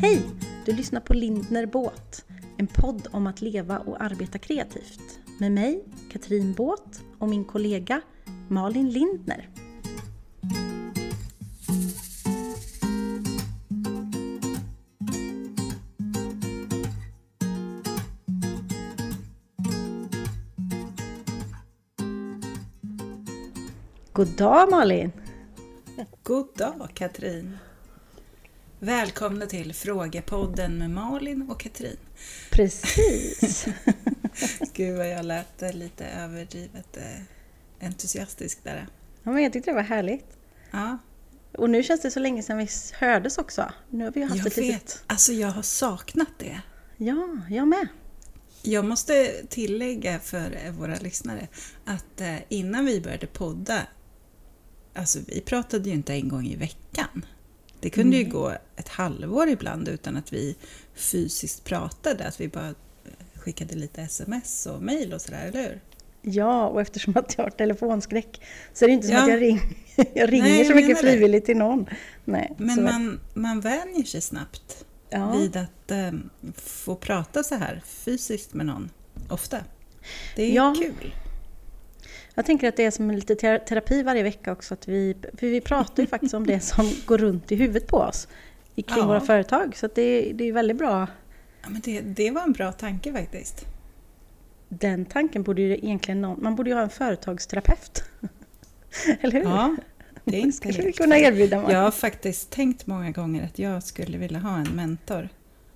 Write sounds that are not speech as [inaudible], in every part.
Hej! Du lyssnar på Lindner Båt, en podd om att leva och arbeta kreativt. Med mig, Katrin Båt och min kollega Malin Lindner. God dag Malin! God dag Katrin! Välkomna till Frågepodden med Malin och Katrin. Precis! [laughs] Gud vad jag lät lite överdrivet eh, entusiastisk där. Ja, men jag tyckte det var härligt. Ja, Och nu känns det så länge sedan vi hördes också. Nu har vi haft jag ett vet. litet... Alltså jag har saknat det. Ja, jag med. Jag måste tillägga för eh, våra lyssnare att eh, innan vi började podda, alltså vi pratade ju inte en gång i veckan. Det kunde ju gå ett halvår ibland utan att vi fysiskt pratade, att vi bara skickade lite sms och mejl och sådär, eller hur? Ja, och eftersom att jag har telefonskräck så är det inte som Ja. att jag, ring, [laughs] jag ringer Nej, så jag mycket menar det. frivilligt till någon. Nej, Men så- man, man vänjer sig snabbt ja. vid att eh, få prata så här fysiskt med någon ofta. Det är Ja. kul. Jag tänker att det är som lite ter- terapi varje vecka också. Att vi, för vi pratar ju [laughs] faktiskt om det som går runt i huvudet på oss kring Ja. våra företag. Så det, det är väldigt bra. Ja, men det, det var en bra tanke faktiskt. Den tanken borde ju egentligen någon, man borde ju ha en företagsterapeut. [laughs] Eller hur? Ja, det är inte [laughs] skulle vi kunna erbjuda. Malin. Jag har faktiskt tänkt många gånger att jag skulle vilja ha en mentor.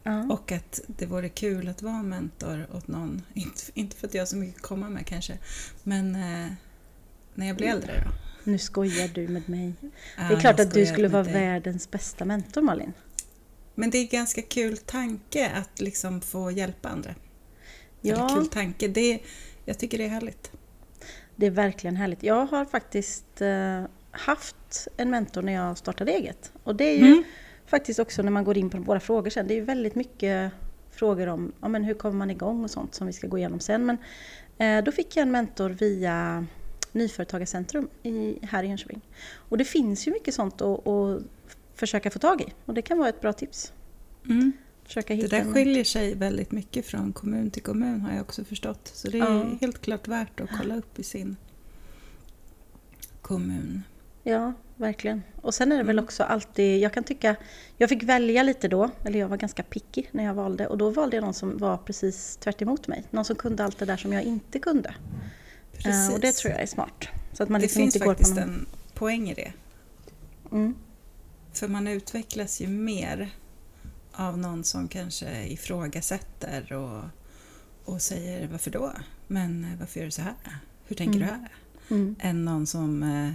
Ja. Och att det vore kul att vara mentor åt någon. [laughs] Inte, inte för att jag har så mycket att komma med kanske. Men eh, när jag blir äldre då. Nu skojar du med mig. Ja, Det är klart att du skulle vara dig. världens bästa mentor Malin. Men det är en ganska kul tanke att liksom få hjälpa andra. Ja. Eller kul tanke. Det, jag tycker det är härligt. Det är verkligen härligt. Jag har faktiskt eh, haft en mentor när jag startade eget. Och det är ju Mm. Faktiskt också när man går in på våra frågor sen. Det är ju väldigt mycket frågor om ja, men hur kommer man igång och sånt som vi ska gå igenom sen. Men eh, då fick jag en mentor via Nyföretagarcentrum i, här i Jönköping. Och det finns ju mycket sånt att, att försöka få tag i. Och det kan vara ett bra tips. Mm. Försöka Det hitta där en- skiljer sig väldigt mycket från kommun till kommun har jag också förstått. Så det är Ja. helt klart värt att kolla upp i sin kommun. Ja, verkligen. Och sen är det väl Mm. också alltid, jag kan tycka, jag fick välja lite då, eller jag var ganska picky när jag valde och då valde jag någon som var precis tvärt emot mig. Någon som kunde allt det där som jag inte kunde. Eh, och det tror jag är smart. Så att man det liksom finns inte går på faktiskt någon... en poäng i det. Mm. För man utvecklas ju mer av någon som kanske ifrågasätter och, och säger varför då? Men eh, varför gör du så här? Hur tänker Mm. du här? Mm. Än någon som eh,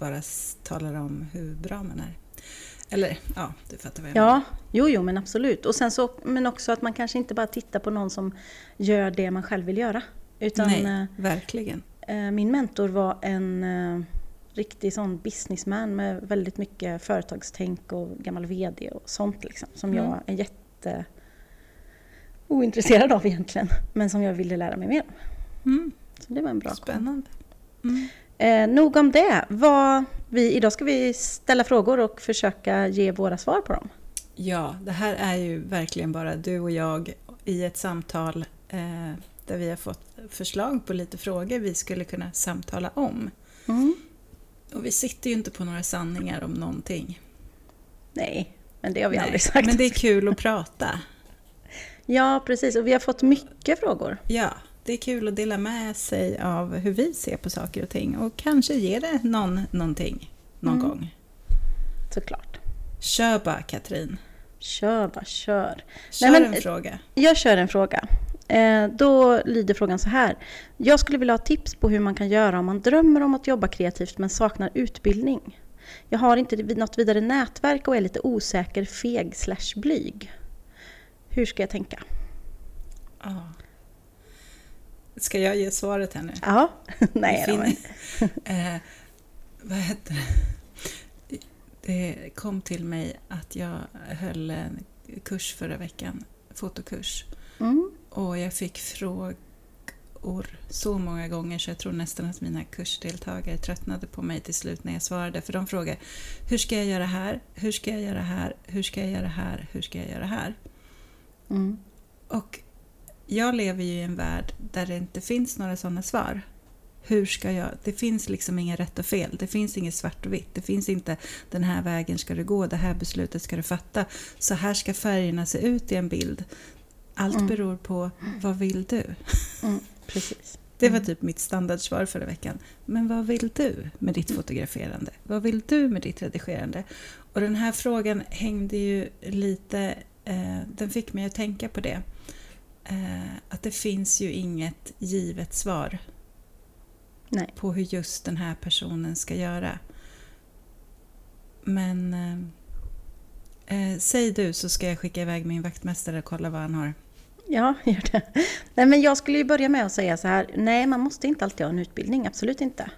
bara talar om hur bra man är. Eller ja, du fattar vad jag menar. Ja, jo, jo, men absolut. Och sen så, men också att man kanske inte bara tittar på någon som gör det man själv vill göra. Utan Nej, eh, verkligen. Eh, Min mentor var en eh, riktig sån businessman med väldigt mycket företagstänk och gammal VD och sånt liksom. Som Mm. jag är jätte ointresserad av egentligen. Men som jag ville lära mig mer om. Mm, Så det var en bra spännande. Mm. Eh, nog om det. Vad vi, idag ska vi ställa frågor och försöka ge våra svar på dem. Ja, det här är ju verkligen bara du och jag i ett samtal eh, där vi har fått förslag på lite frågor vi skulle kunna samtala om. Mm. Och vi sitter ju inte på några sanningar om någonting. Nej, men det har vi Nej, aldrig sagt. Men det är kul att prata. [laughs] Ja, precis. Och vi har fått mycket frågor. Ja, det är kul att dela med sig av hur vi ser på saker och ting och kanske ge det någon någonting någon Mm. gång. Såklart. Kör bara Katrin. Kör bara, kör. Kör men- en fråga. Jag kör en fråga. Eh, då lyder frågan så här. Jag skulle vilja ha tips på hur man kan göra om man drömmer om att jobba kreativt men saknar utbildning. Jag har inte något vidare nätverk och är lite osäker, feg slash blyg. Hur ska jag tänka? Ja. Ska jag ge svaret här nu? Ja, [laughs] nej då, men, [laughs] eh, vad heter det? Det kom till mig att jag höll en kurs förra veckan, fotokurs. mm, Och jag fick frågor så många gånger så jag tror nästan att mina kursdeltagare tröttnade på mig till slut när jag svarade. För de frågar Hur ska jag göra här? Hur ska jag göra här? Hur ska jag göra här? Hur ska jag göra här? Mm. Och jag lever ju i en värld där det inte finns några sådana svar. Hur ska jag? Det finns liksom inga rätt och fel. Det finns inget svart och vitt. Det finns inte den här vägen ska du gå, det här beslutet ska du fatta. Så här ska färgerna se ut i en bild. Allt Mm. beror på vad vill du? Mm. Precis. Det var typ mitt standardsvar förra veckan. Men vad vill du med ditt fotograferande? Vad vill du med ditt redigerande? Och den här frågan hängde ju lite... Eh, den fick mig att tänka på det. Eh, att det finns ju inget givet svar Nej. på hur just den här personen ska göra. Men eh, eh, säg du så ska jag skicka iväg min vaktmästare och kolla vad han har. Ja, gör det. Nej, men jag skulle ju börja med att säga så här. Nej, man måste inte alltid ha en utbildning. Absolut inte.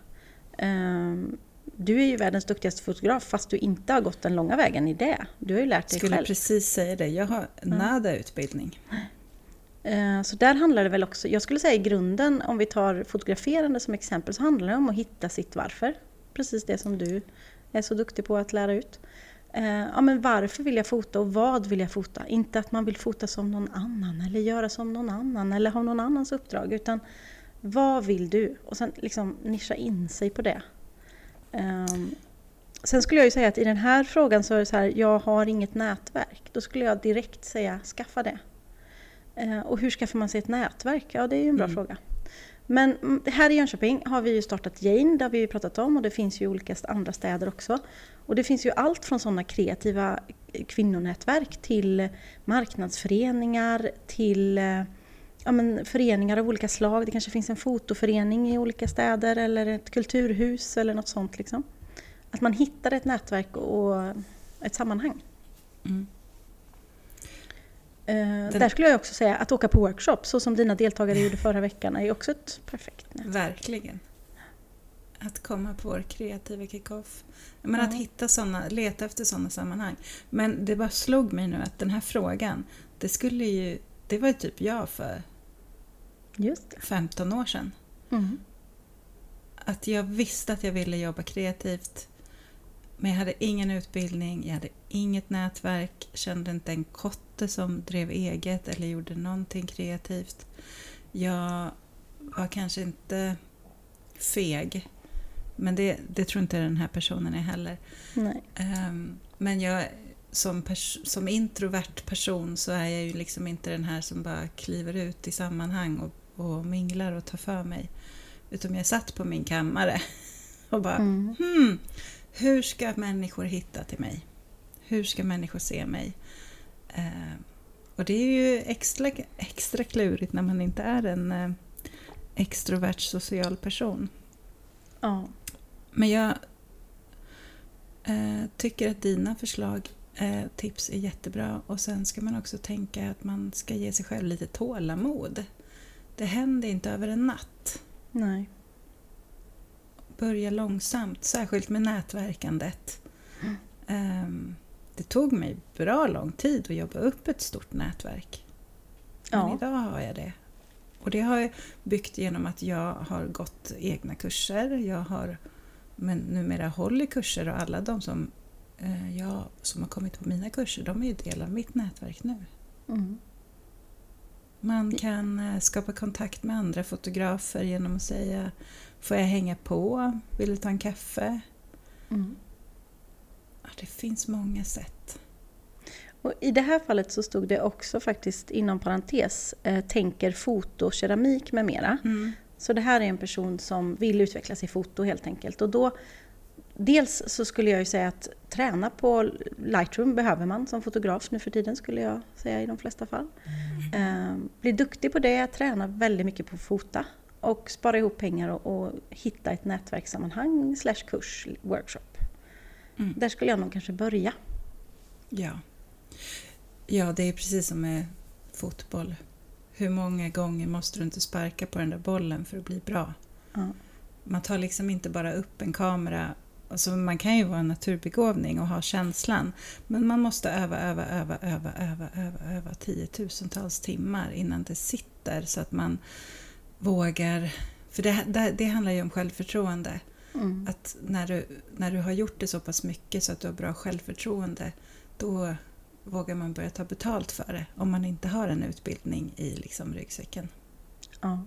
Ehm, Du är ju världens duktigaste fotograf fast du inte har gått den långa vägen i det. Du har ju lärt dig Skulle själv. precis säga det. Jag har nada utbildning. Eh, så där handlar det väl också, jag skulle säga i grunden, om vi tar fotograferande som exempel, så handlar det om att hitta sitt varför. Precis det som du är så duktig på att lära ut. Eh, ja, men varför vill jag fota och vad vill jag fota? Inte att man vill fota som någon annan eller göra som någon annan eller ha någon annans uppdrag. Utan vad vill du? Och sen liksom nischa in sig på det. Ehm, sen skulle jag ju säga att i den här frågan så är det så här, jag har inget nätverk. Då skulle jag direkt säga, skaffa det. Eh, Och hur skaffar man sig ett nätverk? Ja, det är ju en bra Mm. fråga. Men mm, här i Jönköping har vi ju startat Jane, har vi ju pratat om och det finns ju olika andra städer också. Och det finns ju allt från sådana kreativa eh, kvinnonätverk till marknadsföreningar, till eh, ja, men föreningar av olika slag. Det kanske finns en fotoförening i olika städer eller ett kulturhus eller något sånt. Liksom. Att man hittar ett nätverk och ett sammanhang. Mm. Eh, Där skulle jag också säga att åka på workshop, så som dina deltagare gjorde förra veckan, är också ett perfekt nätverk. Verkligen. Att komma på vår kreativa kick-off. Men att Ja. hitta såna, leta efter sådana sammanhang. Men det bara slog mig nu att den här frågan, det skulle ju, det var ju typ jag för Just det. 15 år sedan. Mm. Att jag visste att jag ville jobba kreativt. Men jag hade ingen utbildning, jag hade inget nätverk, kände inte en kotte som drev eget eller gjorde någonting kreativt. Jag var kanske inte feg, men det, det tror inte den här personen är heller. Ehm, men jag, som, som introvert person så är jag ju liksom inte den här som bara kliver ut i sammanhang och, och minglar och tar för mig. Utan jag satt på min kammare [laughs] och bara Mm. hmm, hur ska människor hitta till mig? Hur ska människor se mig? Eh, och det är ju extra, extra klurigt när man inte är en eh, extrovert social person. Ja. Men jag eh, tycker att dina förslag, eh, tips är jättebra. Och sen ska man också tänka att man ska ge sig själv lite tålamod. Det händer inte över en natt. Nej. Börja långsamt, särskilt med nätverkandet. Mm. Ehm, det tog mig bra lång tid att jobba upp ett stort nätverk. Men Ja. idag har jag det. Och det har jag byggt genom att jag har gått egna kurser. Jag har men numera håller kurser och alla de som, eh, jag, som har kommit på mina kurser, de är ju del av mitt nätverk nu. Mm. Man kan eh, skapa kontakt med andra fotografer genom att säga Får jag hänga på? Vill du ta en kaffe? Mm. Det finns många sätt. Och I det här fallet så stod det också faktiskt inom parentes, eh, tänker foto, keramik med mera. Så det här är en person som vill utvecklas i foto helt enkelt. Och då, dels så skulle jag ju säga att träna på Lightroom behöver man som fotograf nu för tiden skulle jag säga i de flesta fall. Eh, bli duktig på det, träna väldigt mycket på att fota och spara ihop pengar och, och hitta ett nätverkssammanhang slash kurs, workshop. Mm. Där skulle jag nog kanske börja. Ja. ja, det är precis som med fotboll. Hur många gånger måste du inte sparka på den där bollen för att bli bra? Ja. Man tar liksom inte bara upp en kamera. Alltså man kan ju vara en naturbegåvning och ha känslan. Men man måste öva, öva, öva, öva, öva, öva, öva tiotusentals timmar innan det sitter så att man vågar... För det, det, det handlar ju om självförtroende. Mm. Att när du, när du har gjort det så pass mycket så att du har bra självförtroende, då vågar man börja ta betalt för det. Om man inte har en utbildning i liksom ryggsäcken. Ja.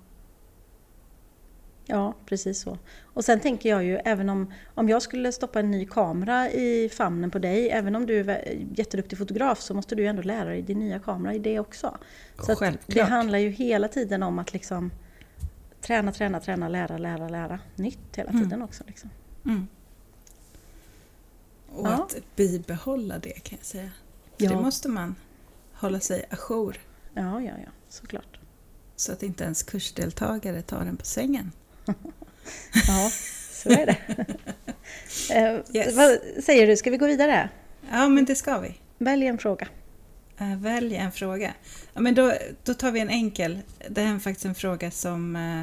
Ja, precis så. Och sen tänker jag ju, även om, om jag skulle stoppa en ny kamera i famnen på dig, även om du är jätteduktig fotograf, så måste du ändå lära dig din nya kamera i det också. Så Självklart. det handlar ju hela tiden om att liksom träna, träna, träna, lära, lära, lära nytt hela Mm. tiden också. Liksom. Mm. Och Ja. att bibehålla det kan jag säga. För Ja. Det måste man hålla sig ajour. Ja, ja, ja, såklart. Så att inte ens kursdeltagare tar en på sängen. [laughs] Ja, så är det. [laughs] Eh, Yes. Vad säger du, ska vi gå vidare? Ja, men det ska vi. Välj en fråga. Uh, välj en fråga. Ja, men då, då tar vi en enkel. Det här är faktiskt en fråga som eh,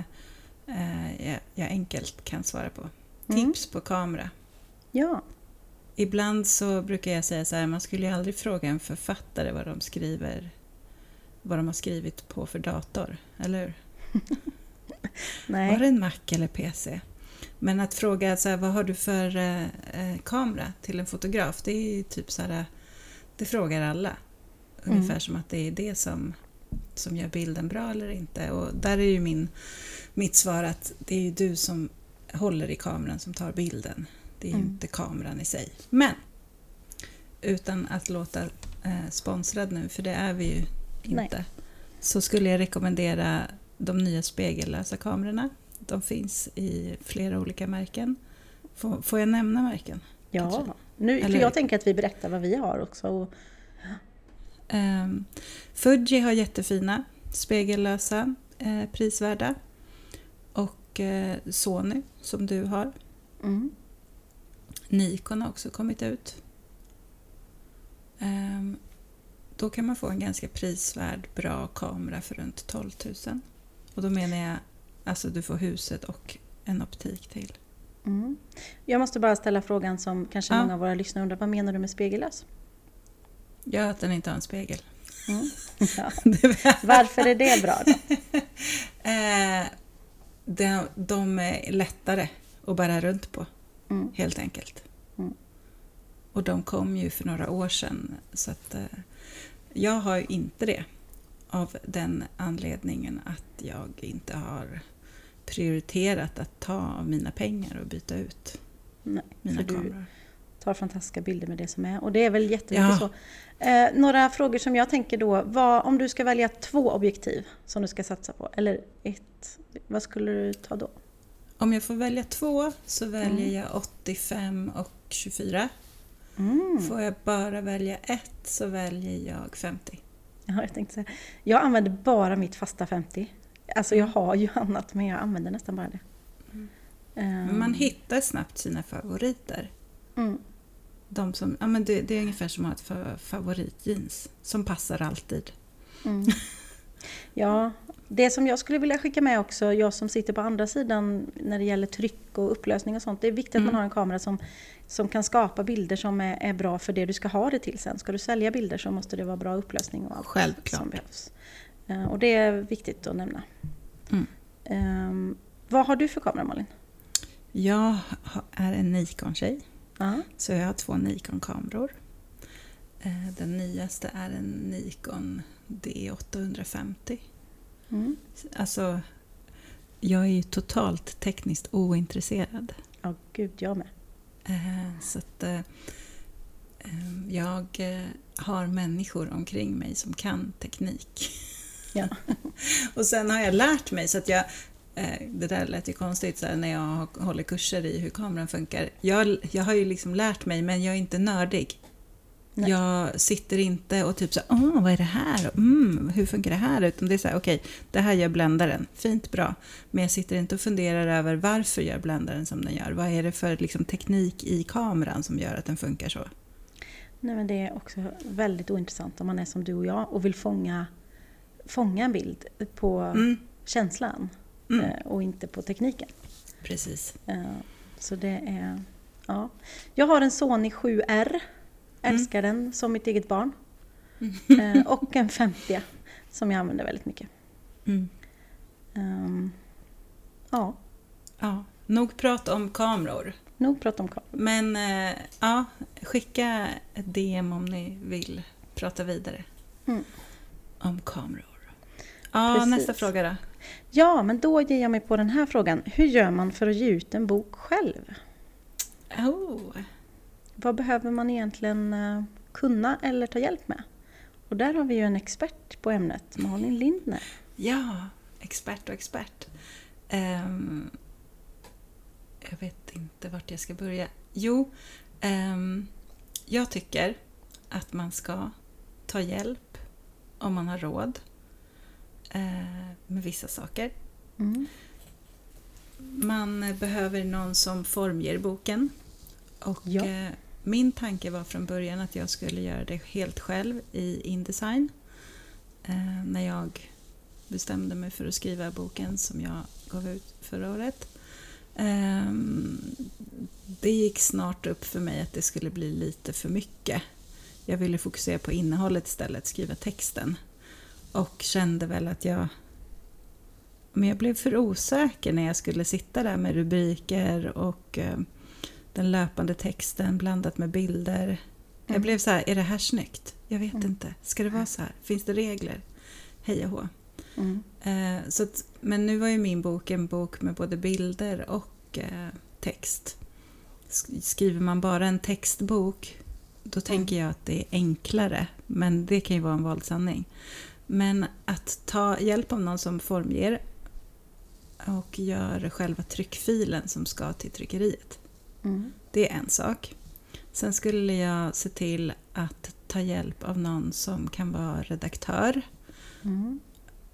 eh, jag, jag enkelt kan svara på. Mm. Tips på kamera. Ja, Ibland så brukar jag säga så här, man skulle ju aldrig fråga en författare vad de skriver, vad de har skrivit på för dator, eller hur? [laughs] nej. Var det en Mac eller PC? Men att fråga så här, vad har du för eh, eh, kamera till en fotograf, det är ju typ så här, det frågar alla. Ungefär Mm. som att det är det som, som gör bilden bra eller inte. Och där är ju min, mitt svar att det är ju du som håller i kameran som tar bilden. Det är ju Mm. inte kameran i sig. Men utan att låta eh, sponsrad nu, för det är vi ju Nej. inte, så skulle jag rekommendera de nya spegellösa kamerorna. De finns i flera olika märken. Får, får jag nämna märken? Ja, nu, för Eller- jag tänker att vi berättar vad vi har också. Och, Fuji har jättefina, spegellösa, eh, prisvärda. Och eh, Sony, som du har. mm, Nikon har också kommit ut. Ehm, då kan man få en ganska prisvärd, bra kamera för runt 12 000. Och då menar jag, alltså du får huset och en optik till. mm. Jag måste bara ställa frågan som kanske Ja. många av våra lyssnare undrar. Vad menar du med spegellös? Ja, att den inte har en spegel. Mm. [laughs] Ja. Varför är det bra då? [laughs] Eh, de, de är lättare att bära runt på, Mm. helt enkelt. Mm. Och de kom ju för några år sedan, så att eh, jag har ju inte det. Av den anledningen att jag inte har prioriterat att ta av mina pengar och byta ut Nej, mina för du kameror. tar fantastiska bilder med det som är. Och det är väl jättemycket Ja. så. Eh, några frågor som jag tänker då. Vad, om du ska välja två objektiv som du ska satsa på, eller ett. Vad skulle du ta då? Om jag får välja två så väljer Mm. jag 85 och 24. Mm. Får jag bara välja ett så väljer jag 50. Ja, jag tänkte säga. Jag använder bara mitt fasta 50. Alltså jag har ju [laughs] annat men jag använder nästan bara det. Mm. Ehm, Men man hittar snabbt sina favoriter. mm, De som, ja, men det, det är ungefär som att ha ett fa- favoritjeans som passar alltid. mm. [laughs] Ja, det som jag skulle vilja skicka med också, jag som sitter på andra sidan när det gäller tryck och upplösning och sånt. Det är viktigt att Mm. man har en kamera som, som kan skapa bilder som är, är bra för det du ska ha det till sen. Ska du sälja bilder så måste det vara bra upplösning och allt som Självklart. behövs. Eh, Och det är viktigt att nämna. Mm. Ehm, vad har du för kamera Malin? Jag är en Nikon-tjej, Ja. så jag har två Nikon-kameror. Eh, Den nyaste är en Nikon D850. Mm. Alltså, jag är ju totalt tekniskt ointresserad. Ja, gud jag med. Eh, Så att eh, eh, jag har människor omkring mig som kan teknik. Ja. [laughs] Och sen har jag lärt mig så att jag det där lät ju konstigt så här, när jag håller kurser i hur kameran funkar. Jag, jag har ju liksom lärt mig men jag är inte nördig. Nej. Jag sitter inte och typ så åh vad är det här? Mm, hur funkar det här? Utan det är så här, okej, det här gör bländaren. Fint, bra. Men jag sitter inte och funderar över varför gör bländaren som den gör? Vad är det för liksom, teknik i kameran som gör att den funkar så? Nej, men det är också väldigt ointressant om man är som du och jag och vill fånga, fånga en bild på Mm, känslan mm, eh, och inte på tekniken. precis. Eh, Så det är... Ja. Jag har en Sony 7R. Älskar den som mitt eget barn. Eh, Och en 50 som jag använder väldigt mycket. Mm. Ehm, Ja, Ja, nog prat om kameror. nog prat om kameror. Men ja, skicka ett DM om ni vill prata vidare Mm. om kameror. Ja, Precis. nästa fråga då. Ja, men då ger jag mig på den här frågan. Hur gör man för att ge ut en bok själv? Oh. Vad behöver man egentligen eh, kunna eller ta hjälp med? Och där har vi ju en expert på ämnet, Malin Lindner. Ja, expert och expert. Ehm, jag vet inte vart jag ska börja. Jo, ehm, jag tycker att man ska ta hjälp om man har råd med vissa saker. Mm. Man behöver någon som formger boken. Och Ja. eh, min tanke var från början att jag skulle göra det helt själv i Indesign. Eh, när jag bestämde mig för att skriva boken som jag gav ut förra året. Ehm, det gick snart upp för mig att det skulle bli lite för mycket. Jag ville fokusera på innehållet istället, skriva texten. Och kände väl att jag men jag blev för osäker när jag skulle sitta där med rubriker och eh, den löpande texten blandat med bilder. Jag Mm. blev så här, är det här snyggt? Jag vet Mm. inte. Ska det vara så här? Finns det regler? Hej och hå. Mm. Eh, så att, men nu var ju min bok en bok med både bilder och eh, text. Sk- Skriver man bara en textbok då tänker jag att det är enklare. Men det kan ju vara en våldsanning. Men att ta hjälp av någon som formger och gör själva tryckfilen som ska till tryckeriet. Mm. Det är en sak. Sen skulle jag se till att ta hjälp av någon som kan vara redaktör. Mm.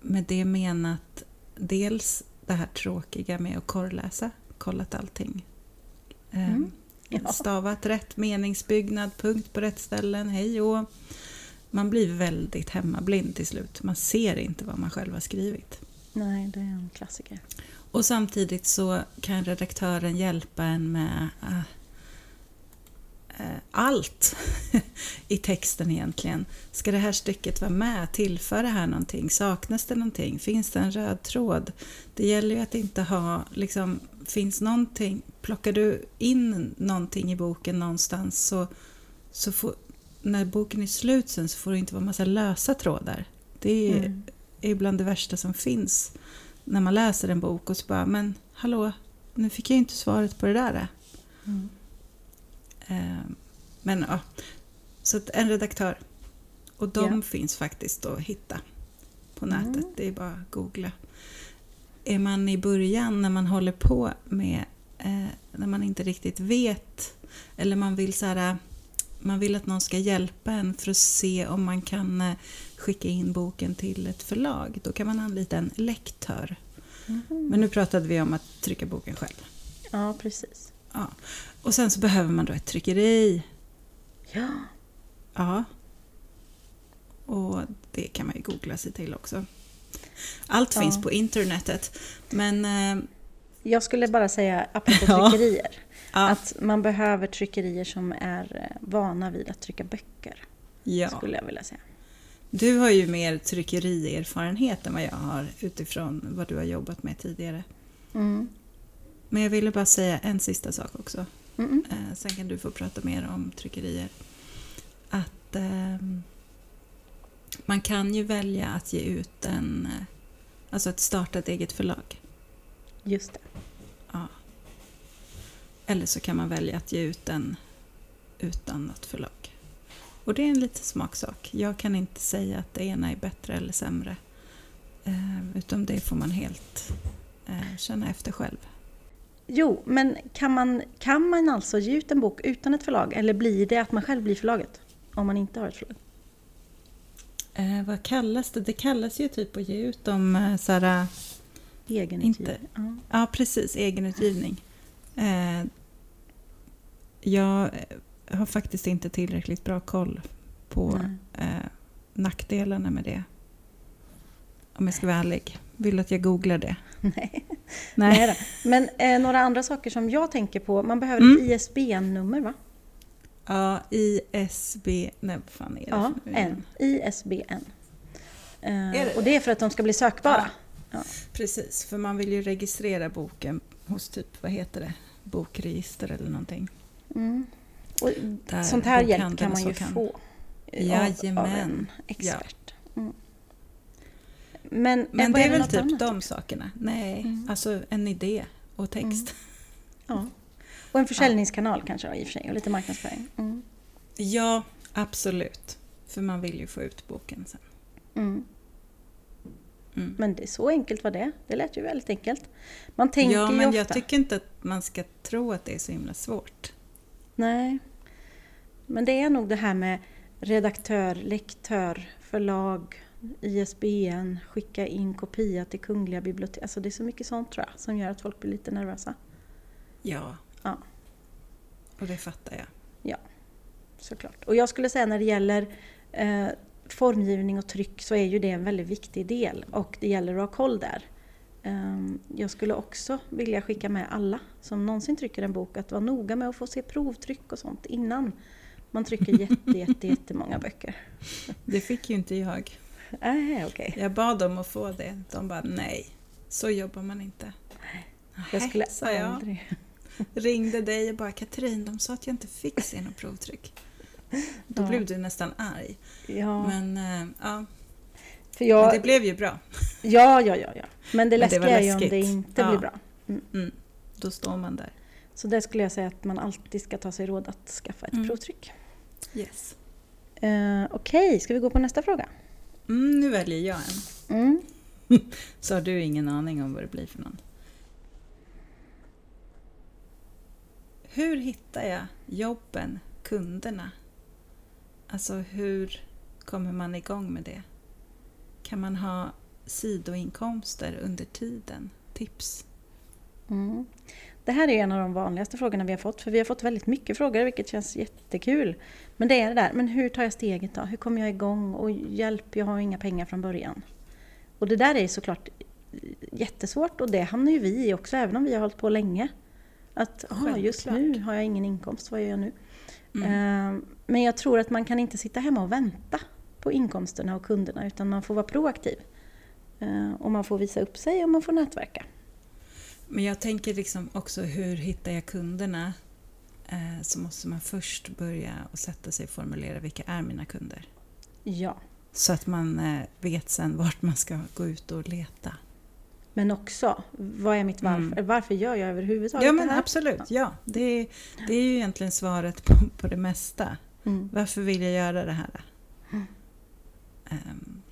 Med det menat dels det här tråkiga med att korrläsa, kollat allting. Mm. Mm. Ja. Stavat rätt, meningsbyggnad, punkt på rätt ställen, hej och Man blir väldigt hemmablind till slut. Man ser inte vad man själv har skrivit. Nej, det är en klassiker. Och samtidigt så kan redaktören hjälpa en med eh, eh, allt [laughs] i texten egentligen. Ska det här stycket vara med? Tillför det här någonting? Saknas det någonting? Finns det en röd tråd? Det gäller ju att inte ha, liksom, finns någonting, plockar du in någonting i boken någonstans så, så får, när boken är slut sen så får det inte vara massa lösa trådar. Det är, Mm. är bland det värsta som finns när man läser en bok och så bara, men hallå, nu fick jag ju inte svaret på det där. Mm. Eh, Men ja, så att en redaktör. Och de Ja. finns faktiskt att hitta på Mm. nätet. Det är bara att googla. Är man i början när man håller på med, eh, när man inte riktigt vet, eller man vill så här, man vill att någon ska hjälpa en för att se om man kan eh, skicka in boken till ett förlag. Då kan man anlita en lektör. Mhm. Men nu pratade vi om att trycka boken själv. Ja, precis. Ja. Och sen så behöver man då ett tryckeri. Ja, Ja. Och det kan man ju googla sig till också. Allt Ja. finns på internetet. Men eh, jag skulle bara säga, apropå [laughs] Ja. tryckerier, ja, att man behöver tryckerier som är eh, vana vid att trycka böcker, ja. skulle jag vilja säga. Du har ju mer tryckerierfarenhet än vad jag har utifrån vad du har jobbat med tidigare. Mm. Men jag ville bara säga en sista sak också. Mm. Eh, sen kan du få prata mer om tryckerier. Att ehm, man kan ju välja att ge ut en, eh, alltså att starta ett eget förlag. Just det. Eller så kan man välja att ge ut den utan något förlag. Och det är en liten smaksak. Jag kan inte säga att det ena är bättre eller sämre. Eh, utan det får man helt eh, känna efter själv. Jo, men kan man, kan man alltså ge ut en bok utan ett förlag? Eller blir det att man själv blir förlaget? Om man inte har ett förlag? Eh, vad kallas det? Det kallas ju typ att ge ut dem eh, Egenutgivning? Ja. Ja, precis. Egenutgivning. Eh, jag har faktiskt inte tillräckligt bra koll på eh, nackdelarna med det. Om jag ska vara ärlig. Vill du att jag googlar det? [laughs] Nej. Nej. Men eh, några andra saker som jag tänker på. Man behöver ett Mm. ISBN-nummer va? Ja, ISB... Nej, vad fan är det Ja, för N. ISBN. Eh, Är det och det är för att de ska bli sökbara. Ja. precis. För man vill ju registrera boken hos typ, vad heter det, bokregister eller någonting. Mm. Och Där sånt här hjälp kan man ju kan- få Jajamän. av, av en expert. Mm. Men, Men det är väl typ annat de sakerna. Nej, Mm. alltså en idé och text. Ja. Och en försäljningskanal kanske då, i och för sig, och lite marknadsföring. Mm. Ja, absolut. För man vill ju få ut boken sen. Mm. Men det är så enkelt var det. Det lät ju väldigt enkelt. Man tänker ja, ju men ofta... jag tycker inte att man ska tro att det är så himla svårt. Nej. Men det är nog det här med redaktör, lektör, förlag, ISBN, skicka in kopia till Kungliga bibliotek. Alltså det är så mycket sånt tror jag som gör att folk blir lite nervösa. Ja. Ja. Och det fattar jag. Såklart. Och jag skulle säga när det gäller eh, formgivning och tryck så är ju det en väldigt viktig del och det gäller att ha koll där. Ehm, jag skulle också vilja skicka med alla som någonsin trycker en bok att vara noga med att få se provtryck och sånt innan man trycker jätte, [laughs] jätte, jättemånga böcker. Det fick ju inte jag. Nej, okej. Jag bad dem att få det. De bara nej, så jobbar man inte. Jag skulle Nej, sa jag. aldrig... Ringde dig och bara Katrin, de sa att jag inte fick se något provtryck. [laughs] Då Ja. blev du nästan arg. Ja, Men äh, ja, för men jag... det blev ju bra. [laughs] ja, ja, ja, ja. Men det Men det läskiga är ju om det inte Ja. blir bra. Mm. Då står man där. Så där skulle jag säga att man alltid ska ta sig råd att skaffa ett Mm. provtryck. Yes. Uh, Okej, ska vi gå på nästa fråga? Mm, nu väljer jag en. Mm. [laughs] Så har du ingen aning om vad det blir för någon. Hur hittar jag jobben, kunderna? Alltså hur kommer man igång med det? Kan man ha sidoinkomster under tiden? Tips? Mm. Det här är en av de vanligaste frågorna vi har fått, för vi har fått väldigt mycket frågor, vilket känns jättekul. Men det är det där, men hur tar jag steget då? Hur kommer jag igång? Och hjälp, jag har inga pengar från början. Och det där är såklart jättesvårt och det hamnar ju vi i också, även om vi har hållit på länge. Att aha, just nu har jag ingen inkomst, vad gör jag nu? Mm. Eh, Men jag tror att man kan inte sitta hemma och vänta på inkomsterna och kunderna, utan man får vara proaktiv. Eh, Och man får visa upp sig och man får nätverka. Men jag tänker liksom också hur hittar jag kunderna? Eh, så måste man först börja och sätta sig och formulera vilka är mina kunder. Ja. Så att man eh, vet sen vart man ska gå ut och leta. Men också, vad är mitt varför? Mm. Varför gör jag överhuvudtaget Ja men det här? absolut, ja. Det är, det är ju egentligen svaret på, på det mesta. Mm. Varför vill jag göra det här? Mm. Ehm,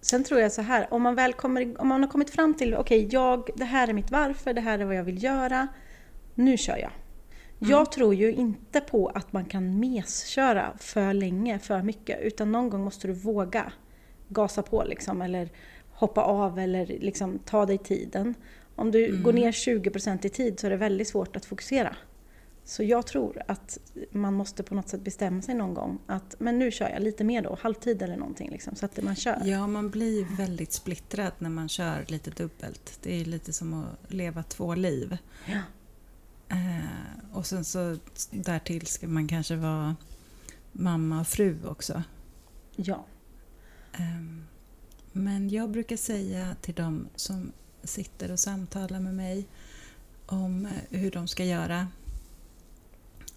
Sen tror jag så här, om man väl kommer, om man har kommit fram till, okej, jag, det här är mitt varför, det här är vad jag vill göra, nu kör jag. Mm. Jag tror ju inte på att man kan mesköra för länge, för mycket, utan någon gång måste du våga gasa på liksom, eller hoppa av eller liksom ta dig tiden. Om du Mm. går ner 20% i tid så är det väldigt svårt att fokusera. Så jag tror att man måste på något sätt bestämma sig någon gång att men nu kör jag lite mer då, halvtid eller någonting liksom, så att man kör. ja, man blir väldigt splittrad när man kör lite dubbelt. Det är lite som att leva två liv. Ja. Eh, och sen så därtill ska man kanske vara mamma och fru också. Ja. Ehm, Men jag brukar säga till dem som sitter och samtalar med mig om eh, hur de ska göra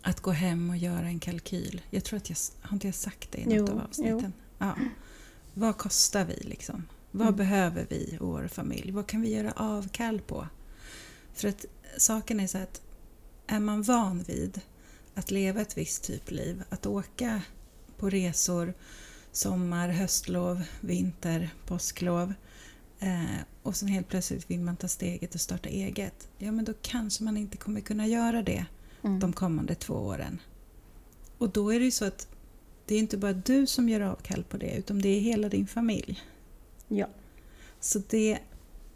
att gå hem och göra en kalkyl. Jag tror att jag har inte jag sagt det i något Jo, av avsnitten. Ja. Vad kostar vi liksom? Vad Mm. behöver vi i vår familj? Vad kan vi göra avkall på? För att saken är så att är man van vid att leva ett visst typ liv, att åka på resor sommar, höstlov, vinter, påsklov eh, och sen helt plötsligt vill man ta steget och starta eget. Ja, men då kanske man inte kommer kunna göra det Mm. de kommande två åren. Och då är det ju så att det är inte bara du som gör avkall på det, utan det är hela din familj. ja. Så det,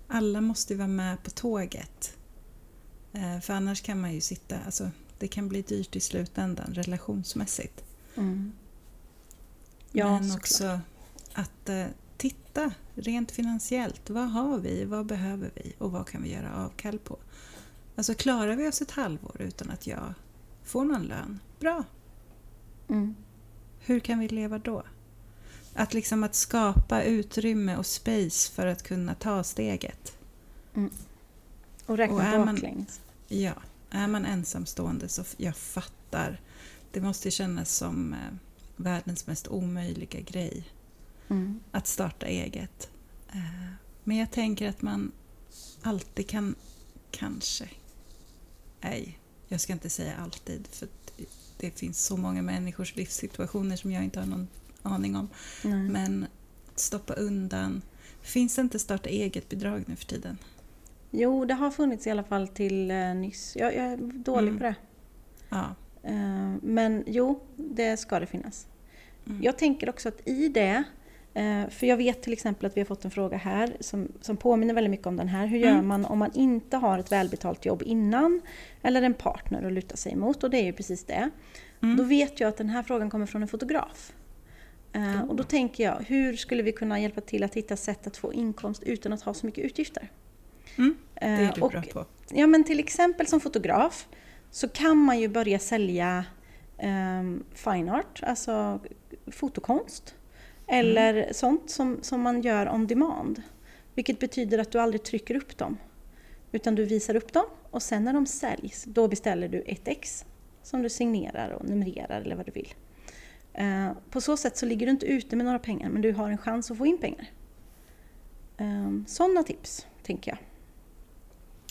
alla måste vara med på tåget. Eh, för annars kan man ju sitta, alltså det kan bli dyrt i slutändan relationsmässigt. Mm. Ja, Men också att eh, titta rent finansiellt. Vad har vi? Vad behöver vi? Och vad kan vi göra avkall på? Alltså klarar vi oss ett halvår utan att jag får någon lön? Bra! Mm. Hur kan vi leva då? Att liksom att skapa utrymme och space för att kunna ta steget. Och räkna Och är man- baklänges. Ja, är man ensamstående så jag fattar. Det måste kännas som eh, världens mest omöjliga grej Mm. att starta eget. Eh, men jag tänker att man alltid kan, kanske, nej, jag ska inte säga alltid för det finns så många människors livssituationer som jag inte har någon aning om. Nej. Men stoppa undan. Finns det inte starta eget-bidrag nu för tiden? Jo, det har funnits i alla fall till eh, nyss. Jag, jag är dålig Mm. på det. Ja. Eh, men jo, det ska det finnas. Mm. Jag tänker också att i det, eh, för jag vet till exempel att vi har fått en fråga här som, som påminner väldigt mycket om den här. Hur gör Mm. man om man inte har ett välbetalt jobb innan eller en partner att luta sig emot? Och det är ju precis det. Mm. Då vet jag att den här frågan kommer från en fotograf. Eh, Och då tänker jag, hur skulle vi kunna hjälpa till att hitta sätt att få inkomst utan att ha så mycket utgifter? Mm, det är du och bra på. Ja men till exempel som fotograf så kan man ju börja sälja um, fine art, alltså fotokonst. Eller sånt som, som man gör on demand. Vilket betyder att du aldrig trycker upp dem. Utan du visar upp dem och sen när de säljs, då beställer du ett ex som du signerar och numrerar eller vad du vill. Eh, på så sätt så ligger du inte ute med några pengar men du har en chans att få in pengar. Um, Sådana tips, tänker jag.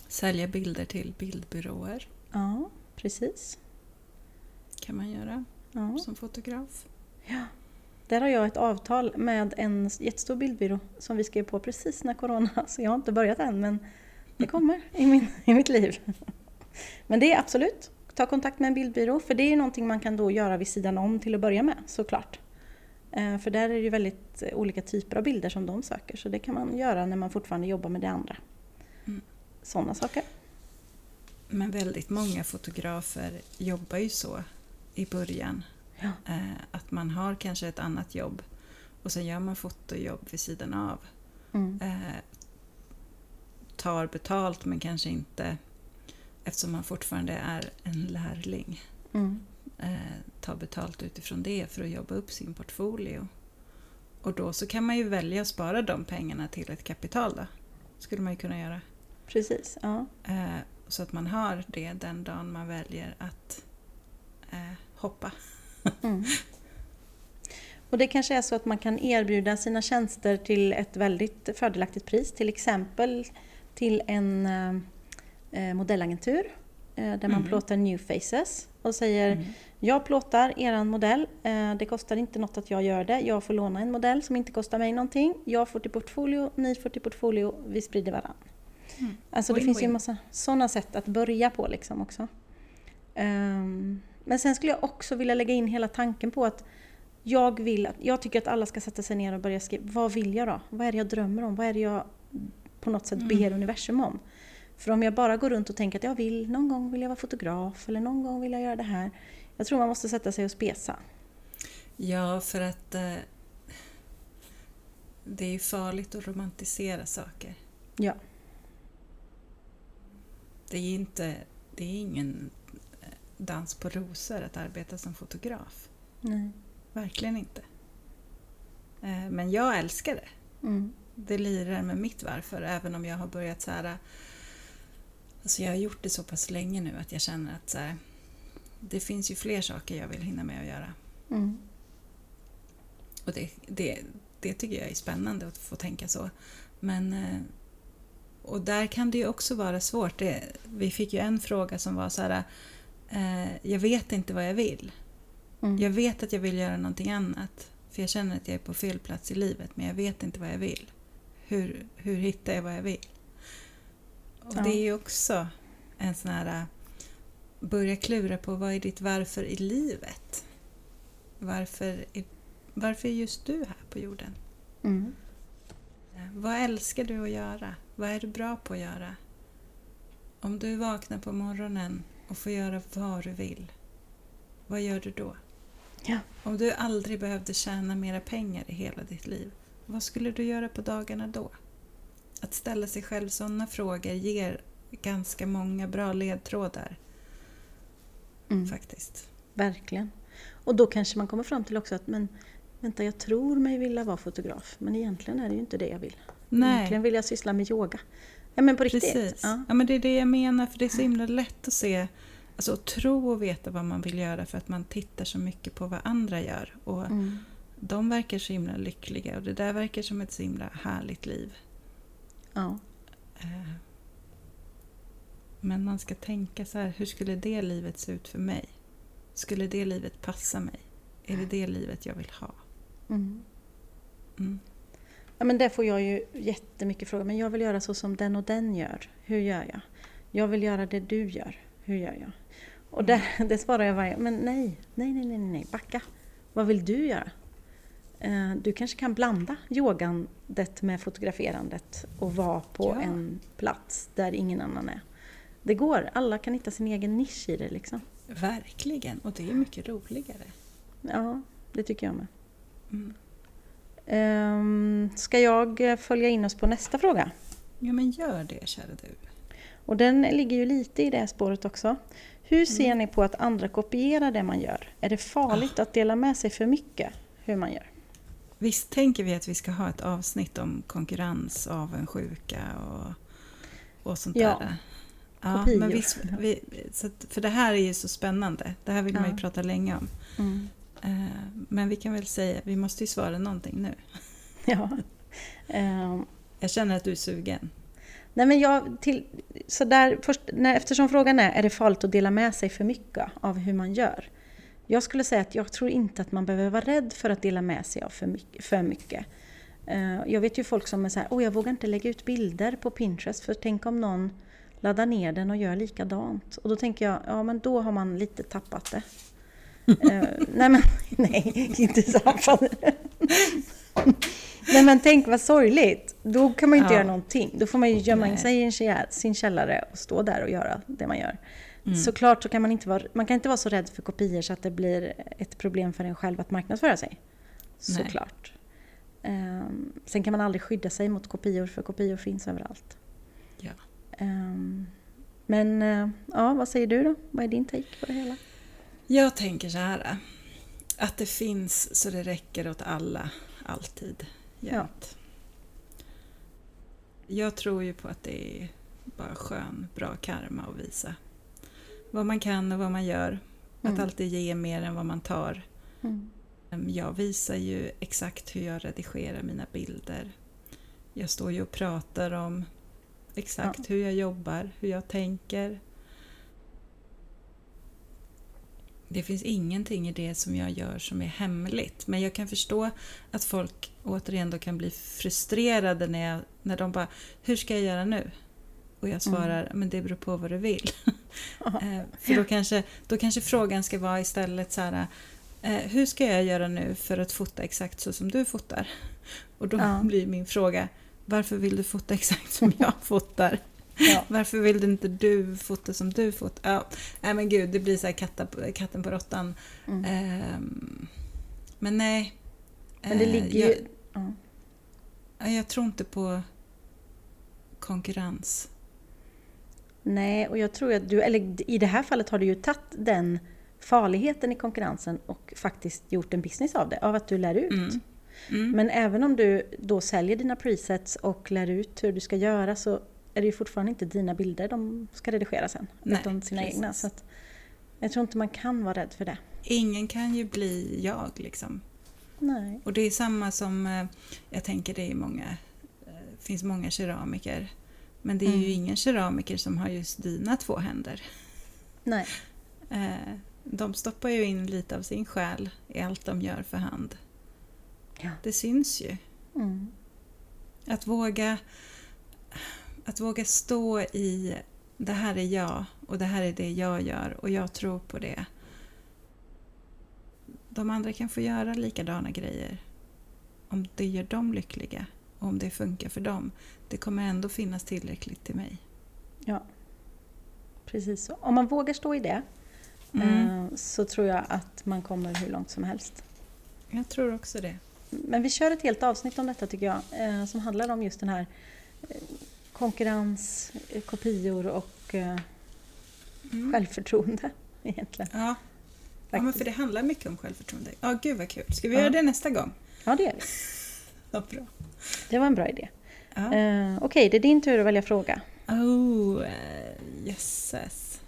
Sälja bilder till bildbyråer Ja, precis. kan man göra Ja. som fotograf. Ja. Där har jag ett avtal med en jättestor bildbyrå som vi skrev på precis när Corona, [laughs] så jag har inte börjat än men det kommer i, min, i mitt liv. [laughs] Men det är absolut, ta kontakt med en bildbyrå för det är ju någonting man kan då göra vid sidan om till att börja med såklart. Eh, För där är det ju väldigt eh, olika typer av bilder som de söker så det kan man göra när man fortfarande jobbar med det andra. Mm. Sådana saker. Men väldigt många fotografer jobbar ju så i början. Ja. Eh, att man har kanske ett annat jobb och sen gör man fotojobb vid sidan av. Mm. Eh, tar betalt men kanske inte, eftersom man fortfarande är en lärling, Mm. eh, tar betalt utifrån det för att jobba upp sin portfolio. Och då så kan man ju välja att spara de pengarna till ett kapital då. Skulle man ju kunna göra. Precis, ja. Eh, så att man har det den dagen man väljer att eh, hoppa. Mm. Och det kanske är så att man kan erbjuda sina tjänster till ett väldigt fördelaktigt pris. Till exempel till en eh, modellagentur eh, där man Mhm. plåtar new faces och säger Mm. jag plåtar eran modell, eh, det kostar inte något att jag gör det, jag får låna en modell som inte kostar mig någonting, jag får till portfolio, ni får till portfolio, vi sprider varann. Mm. Alltså det Win-win. finns ju en massa sådana sätt att börja på liksom också. Ehm, men sen skulle jag också vilja lägga in hela tanken på att jag vill att, jag tycker att alla ska sätta sig ner och börja skriva, vad vill jag då? Vad är det jag drömmer om? Vad är det jag på något sätt ber universum om? För om jag bara går runt och tänker att jag vill, någon gång vill jag vara fotograf eller någon gång vill jag göra det här. Jag tror man måste sätta sig och spesa. Ja, för att eh, det är ju farligt att romantisera saker. Ja. Det är inte, det är ingen eh, dans på rosor att arbeta som fotograf. Nej. Verkligen inte. Eh, Men jag älskar det. Mm. Det lirar med mitt varför, även om jag har börjat så här... Alltså jag har gjort det så pass länge nu att jag känner att så här, det finns ju fler saker jag vill hinna med att göra. Mm. Och det, det, det tycker jag är spännande att få tänka så. Men, eh, och där kan det ju också vara svårt. Det, vi fick ju en fråga som var så här, eh, jag vet inte vad jag vill. Mm. Jag vet att jag vill göra någonting annat. För jag känner att jag är på fel plats i livet, men jag vet inte vad jag vill. Hur, hur hittar jag vad jag vill? Och Ja. det är ju också en sån här... Börja klura på vad är ditt varför i livet? Varför är, varför är just du här på jorden? Mm. Eh, Vad älskar du att göra? Vad är du bra på att göra? Om du vaknar på morgonen och får göra vad du vill, vad gör du då? Ja. Om du aldrig behövde tjäna mera pengar i hela ditt liv, vad skulle du göra på dagarna då? Att ställa sig själv sådana frågor ger ganska många bra ledtrådar Mm. faktiskt. Verkligen. Och då kanske man kommer fram till också att men vänta jag tror mig vilja vara fotograf men egentligen är det ju inte det jag vill. Nej. Egentligen vill jag syssla med yoga. Ja men på riktigt. Precis. Ja. Ja. men det är det jag menar, för det är så himla lätt att se, alltså att tro och veta vad man vill göra för att man tittar så mycket på vad andra gör. Och Mm. de verkar så himla lyckliga och det där verkar som ett så himla härligt liv. Ja. Eh, Men man ska tänka så här, hur skulle det livet se ut för mig? Skulle det livet passa mig? Är det det livet jag vill ha? Mm. Mm. Ja, men där får jag ju jättemycket frågor. Men jag vill göra så som den och den gör. Hur gör jag? Jag vill göra det du gör. Hur gör jag? Och där, [laughs] det svarar jag varje Men nej, nej, nej, nej, nej, backa. Vad vill du göra? Eh, Du kanske kan blanda yogandet med fotograferandet och vara på Ja. en plats där ingen annan är. Det går, alla kan hitta sin egen nisch i det liksom. Verkligen, och det är mycket roligare. Ja, det tycker jag med. Mm. Ehm, Ska jag följa in oss på nästa fråga? Ja, men gör det, kära du. Och den ligger ju lite i det spåret också. Hur ser ni på att andra kopierar det man gör? Är det farligt att dela med sig för mycket hur man gör? Visst tänker vi att vi ska ha ett avsnitt om konkurrens, avundsjuka och, och sånt Ja, där? Ja, kopior. men visst, vi, så att, för det här är ju så spännande. Det här vill man Ja. ju prata länge om. Mm. Eh, Men vi kan väl säga, vi måste ju svara någonting nu. [laughs] Ja. Ehm, Jag känner att du är sugen. nej men jag, till, så där, först, när, eftersom frågan är, är det farligt att dela med sig för mycket av hur man gör? Jag skulle säga att jag tror inte att man behöver vara rädd för att dela med sig av för mycket. För mycket. Eh, jag vet ju folk som är så här, åh jag vågar inte lägga ut bilder på Pinterest för tänk om någon laddar ner den och gör likadant. Och då tänker jag, ja men då har man lite tappat det. Eh, nej men, [laughs] nej, inte tappat det. nej men tänk vad sorgligt. Då kan man ju inte Ja. göra någonting. Då får man ju gömma in sig i sin källare och stå där och göra det man gör. Mm. Såklart så kan man inte vara, man kan inte vara så rädd för kopior så att det blir ett problem för en själv att marknadsföra sig. Såklart. Ehm, sen kan man aldrig skydda sig mot kopior för kopior finns överallt. Ja. Ehm, men eh, ja, vad säger du då? Vad är din take på det hela? Jag tänker så här. Att det finns så det räcker åt alla, alltid, jämt. Jag tror ju på att det är bara skön, bra karma att visa vad man kan och vad man gör. Att Mm. alltid ge mer än vad man tar. Mm. Jag visar ju exakt hur jag redigerar mina bilder. Jag står ju och pratar om exakt Ja. hur jag jobbar, hur jag tänker. Det finns ingenting i det som jag gör som är hemligt. Men jag kan förstå att folk återigen då kan bli frustrerade när, jag, när de bara Hur ska jag göra nu? Och jag svarar, men det beror på vad du vill. [laughs] Eh, För då kanske, då kanske frågan ska vara istället så här eh, Hur ska jag göra nu för att fota exakt så som du fotar? Och då Ja. blir min fråga Varför vill du fota exakt som jag fotar? Ja. [laughs] Varför vill inte du fota som du fotar? Ja, nej men gud, det blir så här katta, katten på råttan. Mm. Ehm, men nej. Men det Eh, ligger jag, ju... Ja, jag tror inte på konkurrens. Nej, och jag tror att du, eller i det här fallet har du ju tagit den farligheten i konkurrensen och faktiskt gjort en business av det, av att du lär ut. Mm. Mm. Men även om du då säljer dina presets och lär ut hur du ska göra så är det ju fortfarande inte dina bilder de ska redigera sen. Nej, utan sina precis. egna. Så att jag tror inte man kan vara rädd för det. Ingen kan ju bli jag liksom. Nej. Och det är samma som, eh, jag tänker det är många, eh, finns många keramiker. Men det är ju Mm. ingen keramiker som har just dina två händer. Nej. [laughs] Eh, De stoppar ju in lite av sin själ i allt de gör för hand. Ja. Det syns ju. Mm. Att våga, att våga stå i det här är jag och det här är det jag gör och jag tror på det. De andra kan få göra likadana grejer om det gör dem lyckliga och om det funkar för dem. Det kommer ändå finnas tillräckligt till mig. Ja. Precis så. Om man vågar stå i det Mm. eh, så tror jag att man kommer hur långt som helst. Jag tror också det. Men vi kör ett helt avsnitt om detta tycker jag. eh, Som handlar om just den här eh, konkurrens, eh, kopior och eh, Mm. självförtroende [laughs] egentligen. Ja, Ja, men för det handlar mycket om självförtroende. Ja, gud vad kul. Ska vi ja. göra det nästa gång? Ja, det gör vi. [laughs] Ja, bra. Det var en bra idé. Ja. Uh, Okej, okay, det är din tur att välja fråga. Oh, uh, jösses.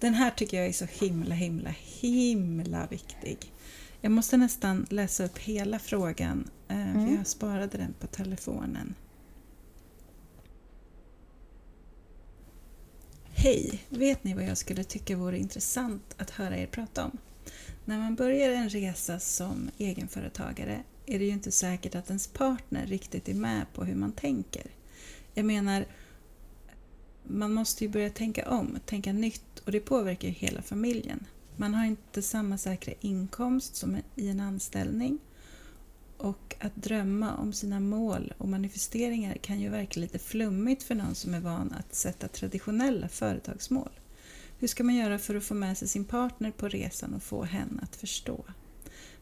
Den här tycker jag är så himla, himla, himla viktig. Jag måste nästan läsa upp hela frågan, uh, mm. för jag sparade den på telefonen. Hej! Vet ni vad jag skulle tycka vore intressant att höra er prata om? När man börjar en resa som egenföretagare är det ju inte säkert att ens partner riktigt är med på hur man tänker. Jag menar, man måste ju börja tänka om, tänka nytt och det påverkar ju hela familjen. Man har inte samma säkra inkomst som i en anställning och att drömma om sina mål och manifesteringar kan ju verka lite flummigt för någon som är van att sätta traditionella företagsmål. Hur ska man göra för att få med sig sin partner på resan och få henne att förstå?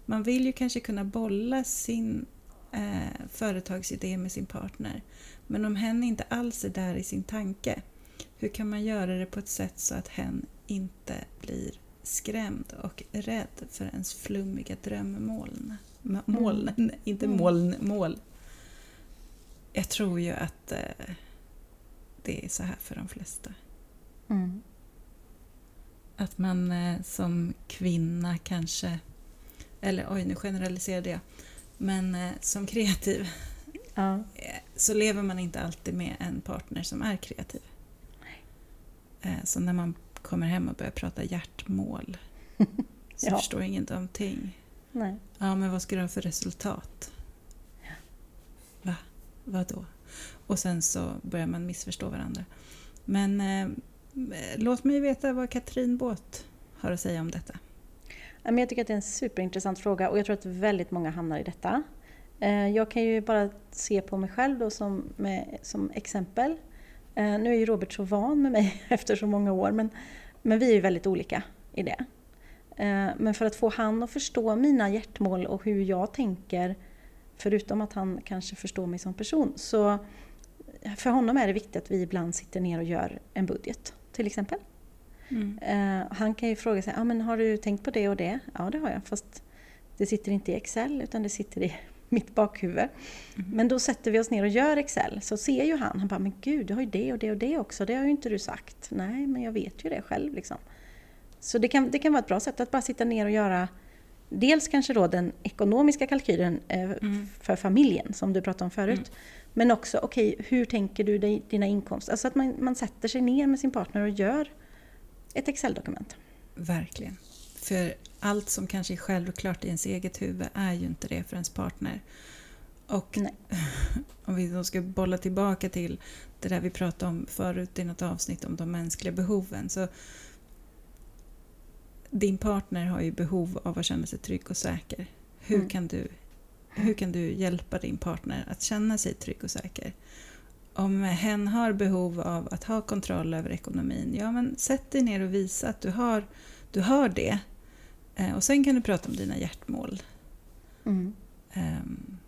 Man vill ju kanske kunna bolla sin eh, företagsidé med sin partner men om hen inte alls är där i sin tanke, hur kan man göra det på ett sätt så att hen inte blir skrämd och rädd för ens flummiga drömmoln? Moln, mm. [laughs] inte mm. moln, mål. Jag tror ju att eh, det är så här för de flesta. Mm. Att man eh, som kvinna kanske, eller oj nu generaliserade jag, men eh, som kreativ ja. Så lever man inte alltid med en partner som är kreativ. Så när man kommer hem och börjar prata hjärtmål [laughs] så ja. förstår ingen någonting. Nej. Ja, men vad ska du ha för resultat? Ja. Va? Vadå? Och sen så börjar man missförstå varandra. Men eh, låt mig veta vad Katrin Båt har att säga om detta. Jag tycker att det är en superintressant fråga och jag tror att väldigt många hamnar i detta. Eh, jag kan ju bara se på mig själv då som, med, som exempel. Eh, nu är ju Robert så van med mig [laughs] efter så många år men, men vi är ju väldigt olika i det. Eh, men för att få han att förstå mina hjärtmål och hur jag tänker, förutom att han kanske förstår mig som person, så för honom är det viktigt att vi ibland sitter ner och gör en budget, till exempel. Mm. Eh, han kan ju fråga sig, ah, men har du tänkt på det och det? Ja, det har jag, fast det sitter inte i Excel utan det sitter i mitt bakhuvud. Mm. Men då sätter vi oss ner och gör Excel, så ser ju han, han bara, men gud, du har ju det och det och det också, det har ju inte du sagt. Nej, men jag vet ju det själv liksom. Så det kan, det kan vara ett bra sätt att bara sitta ner och göra dels kanske då den ekonomiska kalkylen eh, mm. för familjen som du pratade om förut. Mm. Men också, okej, okay, hur tänker du dig dina inkomster? Alltså att man, man sätter sig ner med sin partner och gör ett Excel-dokument. Verkligen. För allt som kanske är självklart i ens eget huvud är ju inte det för ens partner. Och Nej. [laughs] om vi då ska bolla tillbaka till det där vi pratade om förut i något avsnitt om de mänskliga behoven. Så din partner har ju behov av att känna sig trygg och säker. Hur, mm. kan du, hur kan du hjälpa din partner att känna sig trygg och säker? Om hen har behov av att ha kontroll över ekonomin, ja men sätt dig ner och visa att du har, du har det. Eh, och sen kan du prata om dina hjärtmål. Mm. Um,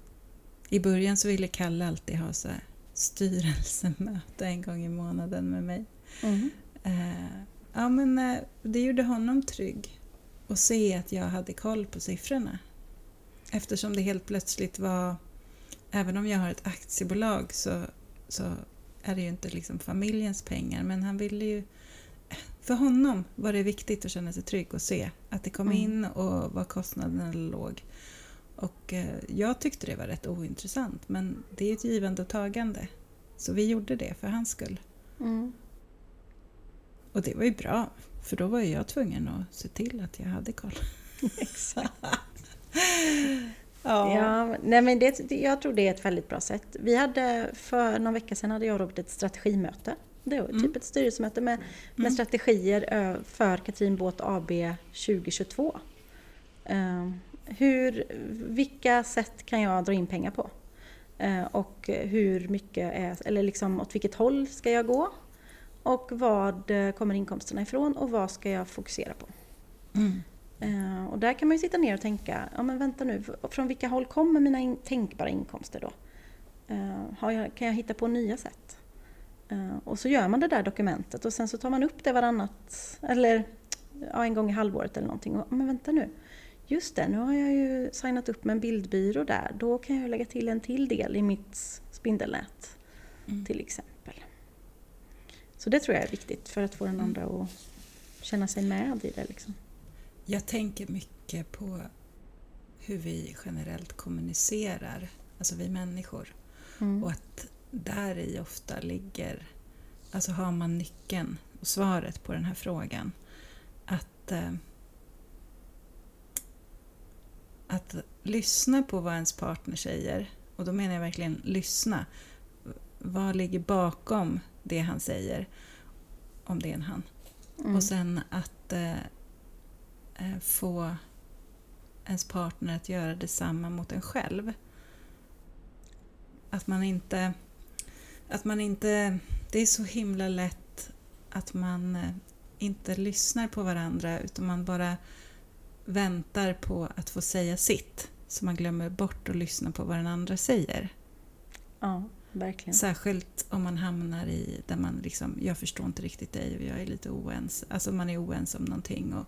I början så ville Kalle alltid ha så styrelsemöte en gång i månaden med mig. Mm. Uh, Ja, men eh, det gjorde honom trygg att se att jag hade koll på siffrorna. Eftersom det helt plötsligt var, även om jag har ett aktiebolag så, så är det ju inte liksom familjens pengar, men han ville ju för honom var det viktigt att känna sig trygg och se att det kom mm. in och var kostnaderna låg. Och eh, jag tyckte det var rätt ointressant men det är ett givande och tagande. Så vi gjorde det för hans skull. Mm. Och det var ju bra, för då var ju jag tvungen att se till att jag hade koll. [laughs] Exakt. [laughs] ja. ja, nej men det, jag tror det är ett väldigt bra sätt. Vi hade för någon vecka sedan hade jag och Robert ett strategimöte. Det var typ mm. ett styrelsemöte med, med mm. strategier för Katrin Båt AB 2022. Uh, hur, vilka sätt kan jag dra in pengar på? Uh, och hur mycket är, eller liksom åt vilket håll ska jag gå? Och vad eh, kommer inkomsterna ifrån och vad ska jag fokusera på? Mm. Uh, och där kan man ju sitta ner och tänka, ja men vänta nu, från vilka håll kommer mina in tänkbara inkomster då? Uh, jag, kan jag hitta på nya sätt? Uh, och så gör man det där dokumentet och sen så tar man upp det varannat, eller ja, en gång i halvåret eller någonting. Och, men vänta nu, just det, nu har jag ju signat upp med en bildbyrå där. Då kan jag lägga till en till del i mitt spindelnät mm. till exempel. Så det tror jag är viktigt för att få den andra att känna sig med i det. Liksom. Jag tänker mycket på hur vi generellt kommunicerar, alltså vi människor. Mm. Och att där i ofta ligger, alltså har man nyckeln och svaret på den här frågan. Att, eh, att lyssna på vad ens partner säger, och då menar jag verkligen lyssna. Vad ligger bakom det han säger, om det är en han? Mm. Och sen att eh, eh, få ens partner att göra detsamma mot en själv. Att man inte... Att man inte... Det är så himla lätt att man eh, inte lyssnar på varandra utan man bara väntar på att få säga sitt. Så man glömmer bort att lyssna på vad den andra säger. Ja, verkligen. Särskilt om man hamnar i där man liksom, jag förstår inte riktigt dig och jag är lite oense. Alltså man är oense om någonting. Och,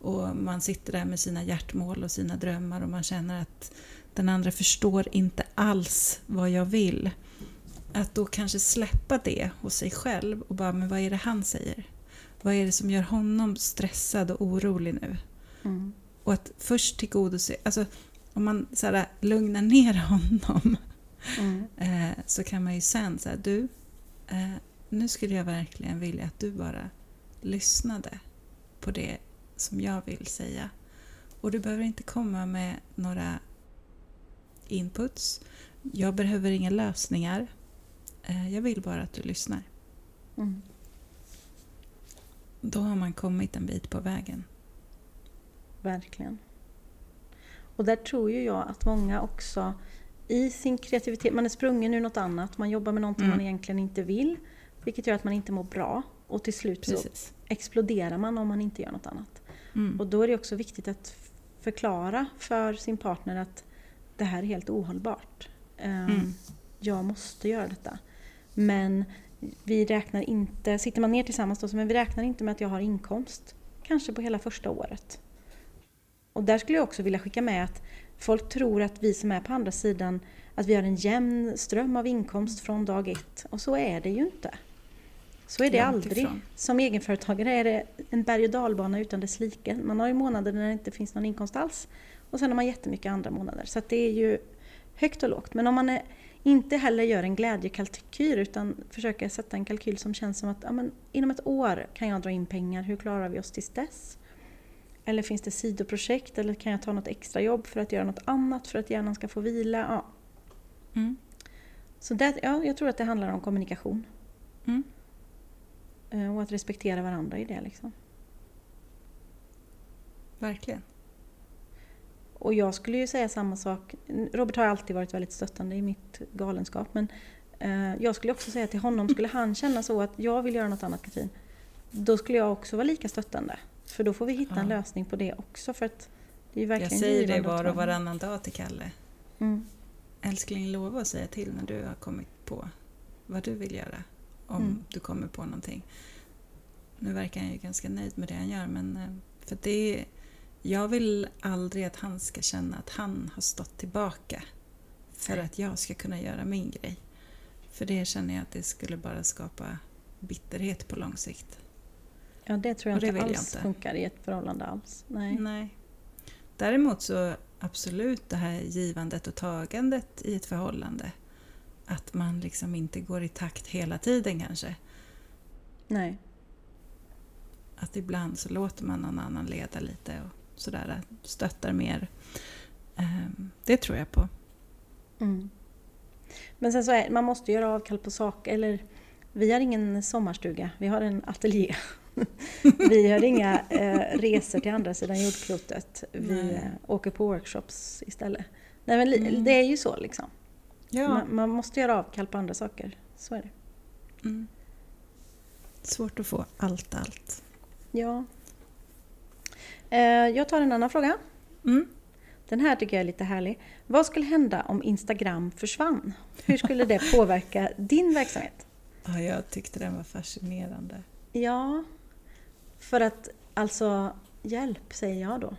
och man sitter där med sina hjärtmål och sina drömmar och man känner att den andra förstår inte alls vad jag vill. Att då kanske släppa det hos sig själv och bara, men vad är det han säger? Vad är det som gör honom stressad och orolig nu? Mm. Och att först tillgodose, alltså om man så här, lugnar ner [laughs] honom mm. eh, så kan man ju sen säga, du, eh, nu skulle jag verkligen vilja att du bara lyssnade på det som jag vill säga. Och du behöver inte komma med några inputs. Jag behöver inga lösningar. Eh, jag vill bara att du lyssnar. Mm. Då har man kommit en bit på vägen. Verkligen. Och där tror ju jag att många också i sin kreativitet, man är sprungen ur något annat, man jobbar med någonting mm. man egentligen inte vill. Vilket gör att man inte mår bra. Och till slut Precis. så exploderar man om man inte gör något annat. Mm. Och då är det också viktigt att förklara för sin partner att det här är helt ohållbart. Um. Jag måste göra detta. Men vi räknar inte, sitter man ner tillsammans då, men vi räknar inte med att jag har inkomst. Kanske på hela första året. Och där skulle jag också vilja skicka med att folk tror att vi som är på andra sidan, att vi har en jämn ström av inkomst från dag ett. Och så är det ju inte. Så är det aldrig. Som egenföretagare är det en berg och dalbana utan dess like. Man har ju månader när det inte finns någon inkomst alls. Och sen har man jättemycket andra månader. Så det är ju högt och lågt. Men om man är, inte heller gör en glädjekalkyl utan försöker sätta en kalkyl som känns som att ja, men, inom ett år kan jag dra in pengar. Hur klarar vi oss tills dess? Eller finns det sidoprojekt? Eller kan jag ta något extra jobb för att göra något annat för att hjärnan ska få vila? Ja. Mm. Så det, ja, jag tror att det handlar om kommunikation. Mm. Eh, och att respektera varandra i det. Liksom. Verkligen. Och jag skulle ju säga samma sak. Robert har alltid varit väldigt stöttande i mitt galenskap. Men eh, jag skulle också säga till honom, skulle han känna så att jag vill göra något annat Katrin. Då skulle jag också vara lika stöttande. För då får vi hitta ja. en lösning på det också. För att det är verkligen jag säger det var och varannan dag till Kalle. Mm. Älskling, lova att säga till när du har kommit på vad du vill göra om mm. du kommer på någonting. Nu verkar han ju ganska nöjd med det han gör men eh, för det jag vill aldrig att han ska känna att han har stått tillbaka för att jag ska kunna göra min grej. För det känner jag att det skulle bara skapa bitterhet på lång sikt. Ja, det tror jag det inte alls jag inte. funkar i ett förhållande alls. Nej. Nej. Däremot så absolut det här givandet och tagandet i ett förhållande. Att man liksom inte går i takt hela tiden kanske. Nej. Att ibland så låter man någon annan leda lite och sådär, stöttar mer. Ehm, det tror jag på. Mm. Men sen så är man måste göra avkall på saker, eller vi har ingen sommarstuga, vi har en ateljé. [laughs] vi har inga eh, resor till andra sidan jordklotet. Vi Nej. åker på workshops istället. Nej, men mm. Det är ju så liksom. Ja. Man, man, måste göra avkall på andra saker. Så är det. Mm. Svårt att få allt, allt. Ja. Eh, jag tar en annan fråga. Mm. Den här tycker jag är lite härlig. Vad skulle hända om Instagram försvann? Hur skulle det [laughs] påverka din verksamhet? Ja, jag tyckte den var fascinerande. Ja, för att Alltså, hjälp säger jag då.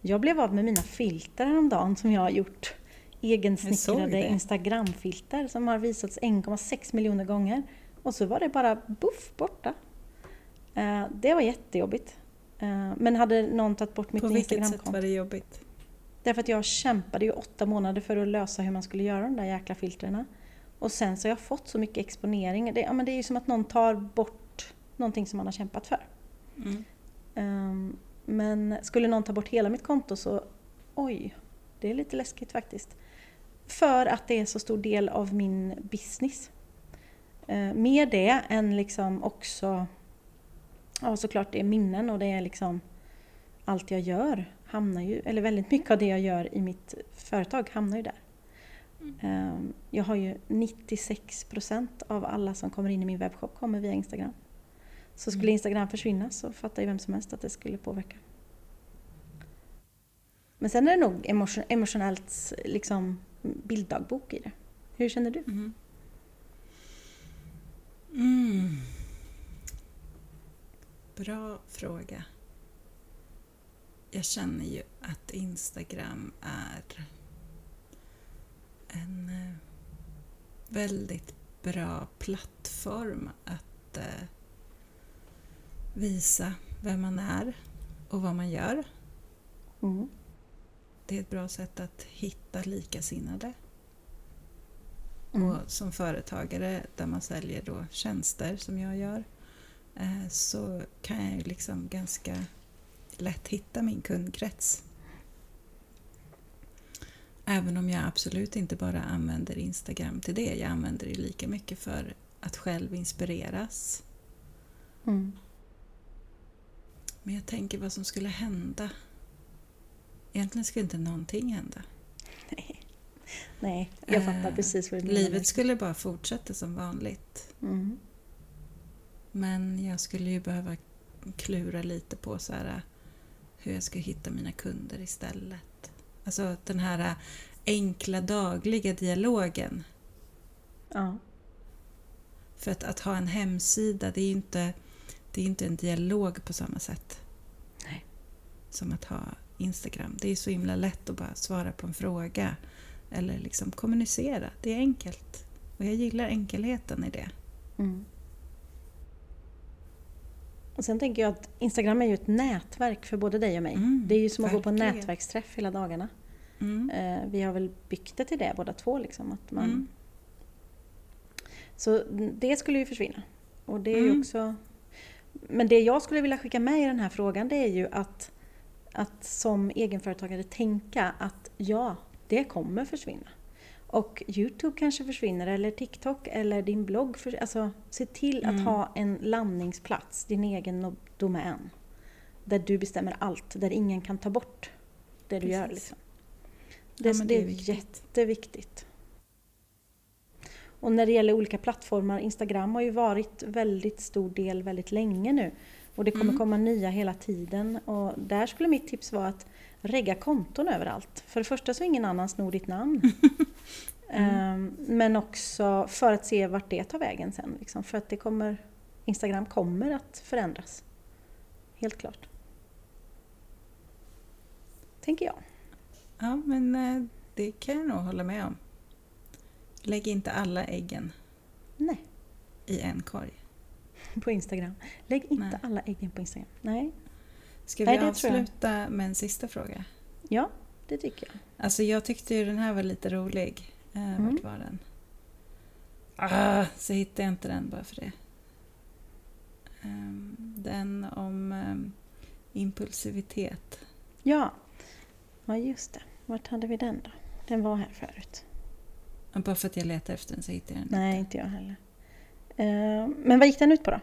Jag blev av med mina filter häromdagen som jag har gjort. Egensnickrade Instagramfilter som har visats 1,6 miljoner gånger. Och så var det bara buff borta. Eh, det var jättejobbigt. Eh, men hade någon tagit bort mitt Instagramkonto... På vilket sätt var det jobbigt? Därför att jag kämpade ju åtta månader för att lösa hur man skulle göra de där jäkla filtrerna. Och sen så har jag fått så mycket exponering. Det, ja, men det är ju som att någon tar bort någonting som man har kämpat för. Mm. Um, men skulle någon ta bort hela mitt konto så oj, det är lite läskigt faktiskt. För att det är så stor del av min business. Uh, mer det än liksom också, ja såklart det är minnen och det är liksom allt jag gör hamnar ju, eller väldigt mycket av det jag gör i mitt företag hamnar ju där. Mm. Jag har ju 96% av alla som kommer in i min webbshop kommer via Instagram. Så skulle mm. Instagram försvinna så fattar ju vem som helst att det skulle påverka. Men sen är det nog emotion, emotionellt liksom, bilddagbok i det. Hur känner du? Mm. Bra fråga. Jag känner ju att Instagram är en eh, väldigt bra plattform att eh, visa vem man är och vad man gör. Mm. Det är ett bra sätt att hitta likasinnade. Mm. Och som företagare där man säljer då tjänster som jag gör så kan jag ju liksom ganska lätt hitta min kundkrets. Även om jag absolut inte bara använder Instagram till det. Jag använder det lika mycket för att själv inspireras. Mm. Men jag tänker vad som skulle hända. Egentligen skulle inte någonting hända. Nej, Nej jag fattar eh, precis vad du menar. Livet skulle bara fortsätta som vanligt. Mm. Men jag skulle ju behöva klura lite på så här, hur jag ska hitta mina kunder istället. Alltså den här enkla dagliga dialogen. Ja. För att, att ha en hemsida, det är ju inte, det är inte en dialog på samma sätt. Nej. Som att ha Instagram. Det är så himla lätt att bara svara på en fråga. Eller liksom kommunicera. Det är enkelt. Och jag gillar enkelheten i det. Mm. Och sen tänker jag att Instagram är ju ett nätverk för både dig och mig. Mm, det är ju som att verkligen. gå på nätverksträff hela dagarna. Mm. Eh, vi har väl byggt det till det båda två. Liksom, att man... Mm. Så det skulle ju försvinna. Och det är mm. också... Men det jag skulle vilja skicka med i den här frågan det är ju att, att som egenföretagare tänka att ja, det kommer försvinna. Och Youtube kanske försvinner eller TikTok eller din blogg. För, alltså, se till att mm. ha en landningsplats, din egen domän. Där du bestämmer allt, där ingen kan ta bort det du Precis. gör. Liksom. Det, ja, det, är, viktigt. jätteviktigt. Och när det gäller olika plattformar, Instagram har ju varit väldigt stor del väldigt länge nu. Och det kommer mm. komma nya hela tiden. Och där skulle mitt tips vara att regga konton överallt. För det första så ingen annan snor ditt namn. [laughs] mm. Men också för att se vart det tar vägen sen. Liksom. För att det kommer, Instagram kommer att förändras. Helt klart. Tänker jag. Ja, men eh, det kan jag nog hålla med om. Lägg inte alla äggen Nej. i en korg. [laughs] På Instagram. Lägg inte Nej. alla äggen på Instagram. Nej. Ska vi Nej, avsluta med en sista fråga? Ja, det tycker jag. Alltså jag tyckte ju den här var lite rolig. Eh, mm. Vart var den? Ah, så hittade jag inte den bara för det. Um, den om um, impulsivitet. Ja. ja, just det. Vart hade vi den då? Den var här förut. Bara för att jag letar efter den så hittar jag den Nej, inte jag heller. Uh, men vad gick den ut på då?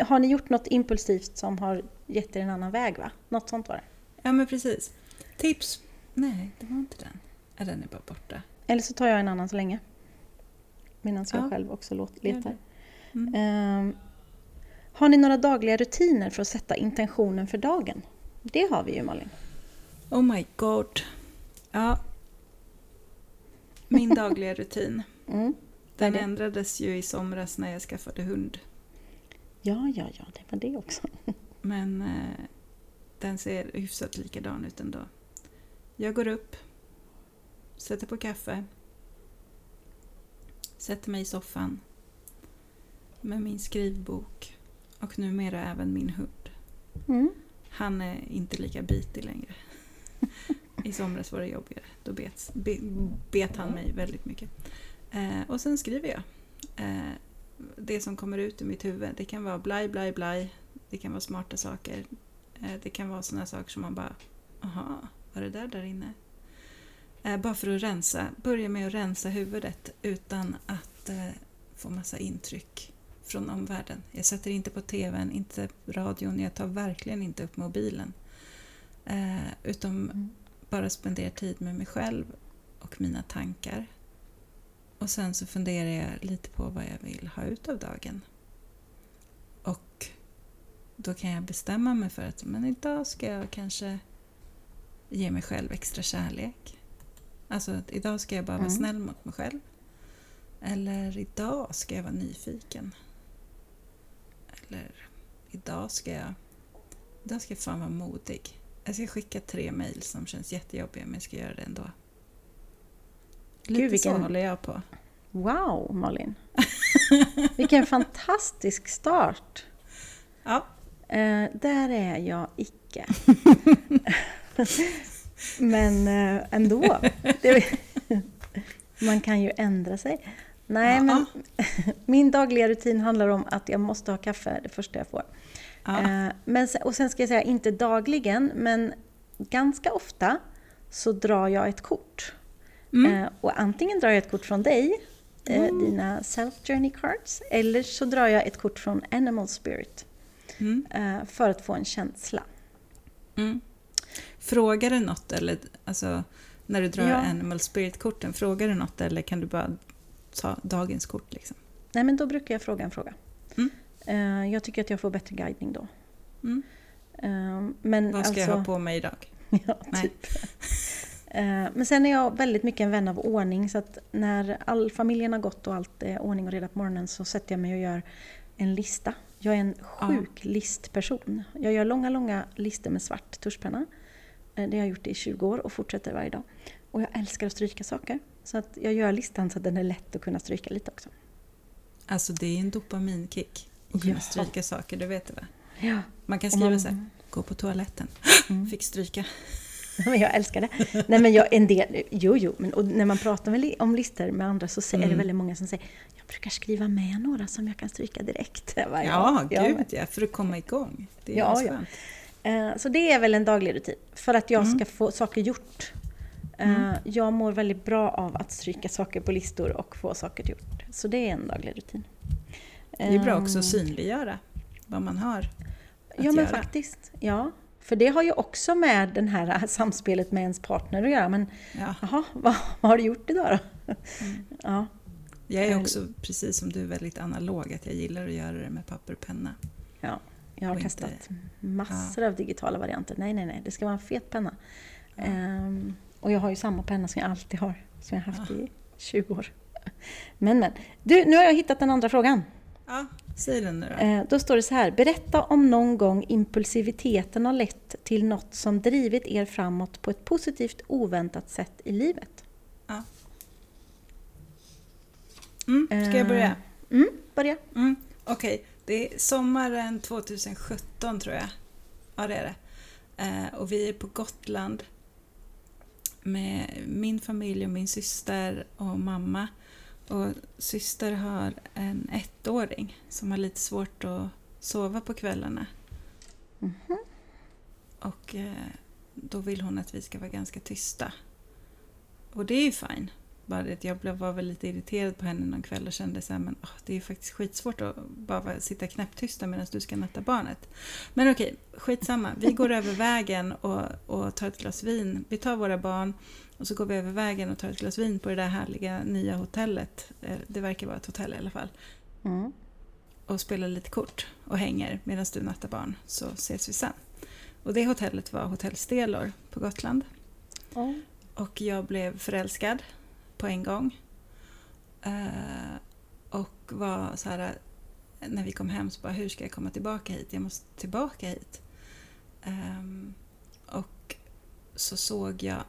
Har ni gjort något impulsivt som har gett er en annan väg? va? Något sånt var det? Ja, men precis. Tips? Nej, det var inte den. Ja, den är bara borta. Eller så tar jag en annan så länge. Medan jag ja. själv också letar. Mm. Uh, har ni några dagliga rutiner för att sätta intentionen för dagen? Det har vi ju Malin. Oh my god. Ja. Min [laughs] dagliga rutin. Mm. Den ändrades ju i somras när jag skaffade hund. Ja, ja, ja, det var det också. [laughs] Men eh, den ser hyfsat likadan ut ändå. Jag går upp, sätter på kaffe, sätter mig i soffan med min skrivbok och numera även min hund. Mm. Han är inte lika bitig längre. [laughs] I somras var det jobbigare. Då bet, be, bet han mig väldigt mycket. Eh, och sen skriver jag. Eh, det som kommer ut ur mitt huvud. Det kan vara blaj, blaj, blaj. Det kan vara smarta saker. Eh, det kan vara sådana saker som man bara, aha, var det där där inne? Eh, bara för att rensa, börja med att rensa huvudet utan att eh, få massa intryck från omvärlden. Jag sätter inte på TVn, inte radion, jag tar verkligen inte upp mobilen. Utan Mm. bara spenderar tid med mig själv och mina tankar. Och sen så funderar jag lite på vad jag vill ha ut av dagen. Och då kan jag bestämma mig för att men idag ska jag kanske ge mig själv extra kärlek. Alltså att idag ska jag bara vara Mm. snäll mot mig själv. Eller idag ska jag vara nyfiken. Eller idag ska jag, idag ska jag fan vara modig. Jag ska skicka tre mejl som känns jättejobbiga men jag ska göra det ändå. Lite Gud, vilken- så håller jag på. Wow, Malin! [laughs] Vilken fantastisk start! Ja, Eh, där är jag icke. [laughs] Men eh, ändå. Man kan ju ändra sig. Nej, Ja. men [laughs] min dagliga rutin handlar om att jag måste ha kaffe det första jag får. ja. Eh, men, och sen ska jag säga, inte dagligen, men ganska ofta så drar jag ett kort. Mm. Eh, och antingen drar jag ett kort från dig, eh, dina self journey cards, eller så drar jag ett kort från Animal Spirit Mm. eh, för att få en känsla. Mm. Frågar det något eller alltså när du drar Ja. Animal Spirit-korten, frågar det något eller kan du bara ta dagens kort liksom? Nej, men då brukar jag fråga en fråga. Mm. Jag tycker att jag får bättre guidning då. Mm. Men Vad ska alltså, jag ha på mig idag? [laughs] ja, Nej. typ. Eh, Men sen är jag väldigt mycket en vän av ordning så att när all familjen har gått och allt är ordning och reda på morgonen så sätter jag mig och gör en lista. Jag är en sjuk listperson. Jag gör långa, långa listor med svart tuschpenna. Eh, Det har jag gjort i 20 år och fortsätter varje dag. Och jag älskar att stryka saker. Så att jag gör listan så att den är lätt att kunna stryka lite också. Alltså det är en dopaminkick att kunna Ja. stryka saker, det vet du va? Ja. Man kan skriva man- så här, gå på toaletten, Mm. [laughs] fick stryka. [laughs] Men jag älskar det. Nej men jag, en del, jo jo, men och när man pratar med, om listor med andra så säger, är det Mm. väldigt många som säger jag brukar skriva med några som jag kan stryka direkt. Bara, Ja, jag gud ja, för att komma igång. Det är Ja, ja, ja. Eh, Så det är väl en daglig rutin. För att jag Mm. ska få saker gjort. Eh, Jag mår väldigt bra av att stryka saker på listor och få saker gjort. Så det är en daglig rutin. Det är bra också Ehm, att synliggöra vad man har att Ja men göra. faktiskt. Ja. För det har ju också med den här samspelet med ens partner att göra. Men Ja. jaha, vad, vad har du gjort idag då? Mm. Ja. Jag är Eller- också, precis som du, väldigt analog. Att jag gillar att göra det med papper och penna. Ja, jag har Och inte- testat massor av digitala varianter. Nej, nej, nej, det ska vara en fet penna. Ja. Ehm, och jag har ju samma penna som jag alltid har, som jag har haft i 20 år. Men, men. Du, nu har jag hittat den andra frågan. Ja, säg den nu då. Eh, då står det så här. Berätta om någon gång impulsiviteten har lett till något som drivit er framåt på ett positivt oväntat sätt i livet. Mm, ska jag börja? Mm, börja. Mm, Okej, det är sommaren 2017 tror jag. Ja, det är det. Eh, och vi är på Gotland med min familj och min syster och mamma. Och syster har en ettåring som har lite svårt att sova på kvällarna. Mhm. Och eh, då vill hon att vi ska vara ganska tysta. Och det är ju fine. Bara det att jag blev, var väl lite irriterad på henne någon kväll och kände så här, men åh, det är faktiskt skitsvårt att bara sitta knäpptysta medan du ska natta barnet. Men okej, skitsamma. Vi går [laughs] över vägen och, och tar ett glas vin. Vi tar våra barn och så går vi över vägen och tar ett glas vin på det där härliga nya hotellet. Eh, Det verkar vara ett hotell i alla fall. Mm. Och spelar lite kort och hänger medan du nattar barn så ses vi sen. Och det hotellet var Hotell Stelor på Gotland. Ja. Och jag blev förälskad på en gång. Eh, och var så här när vi kom hem så bara, hur ska jag komma tillbaka hit? Jag måste tillbaka hit. Ehm, och så såg jag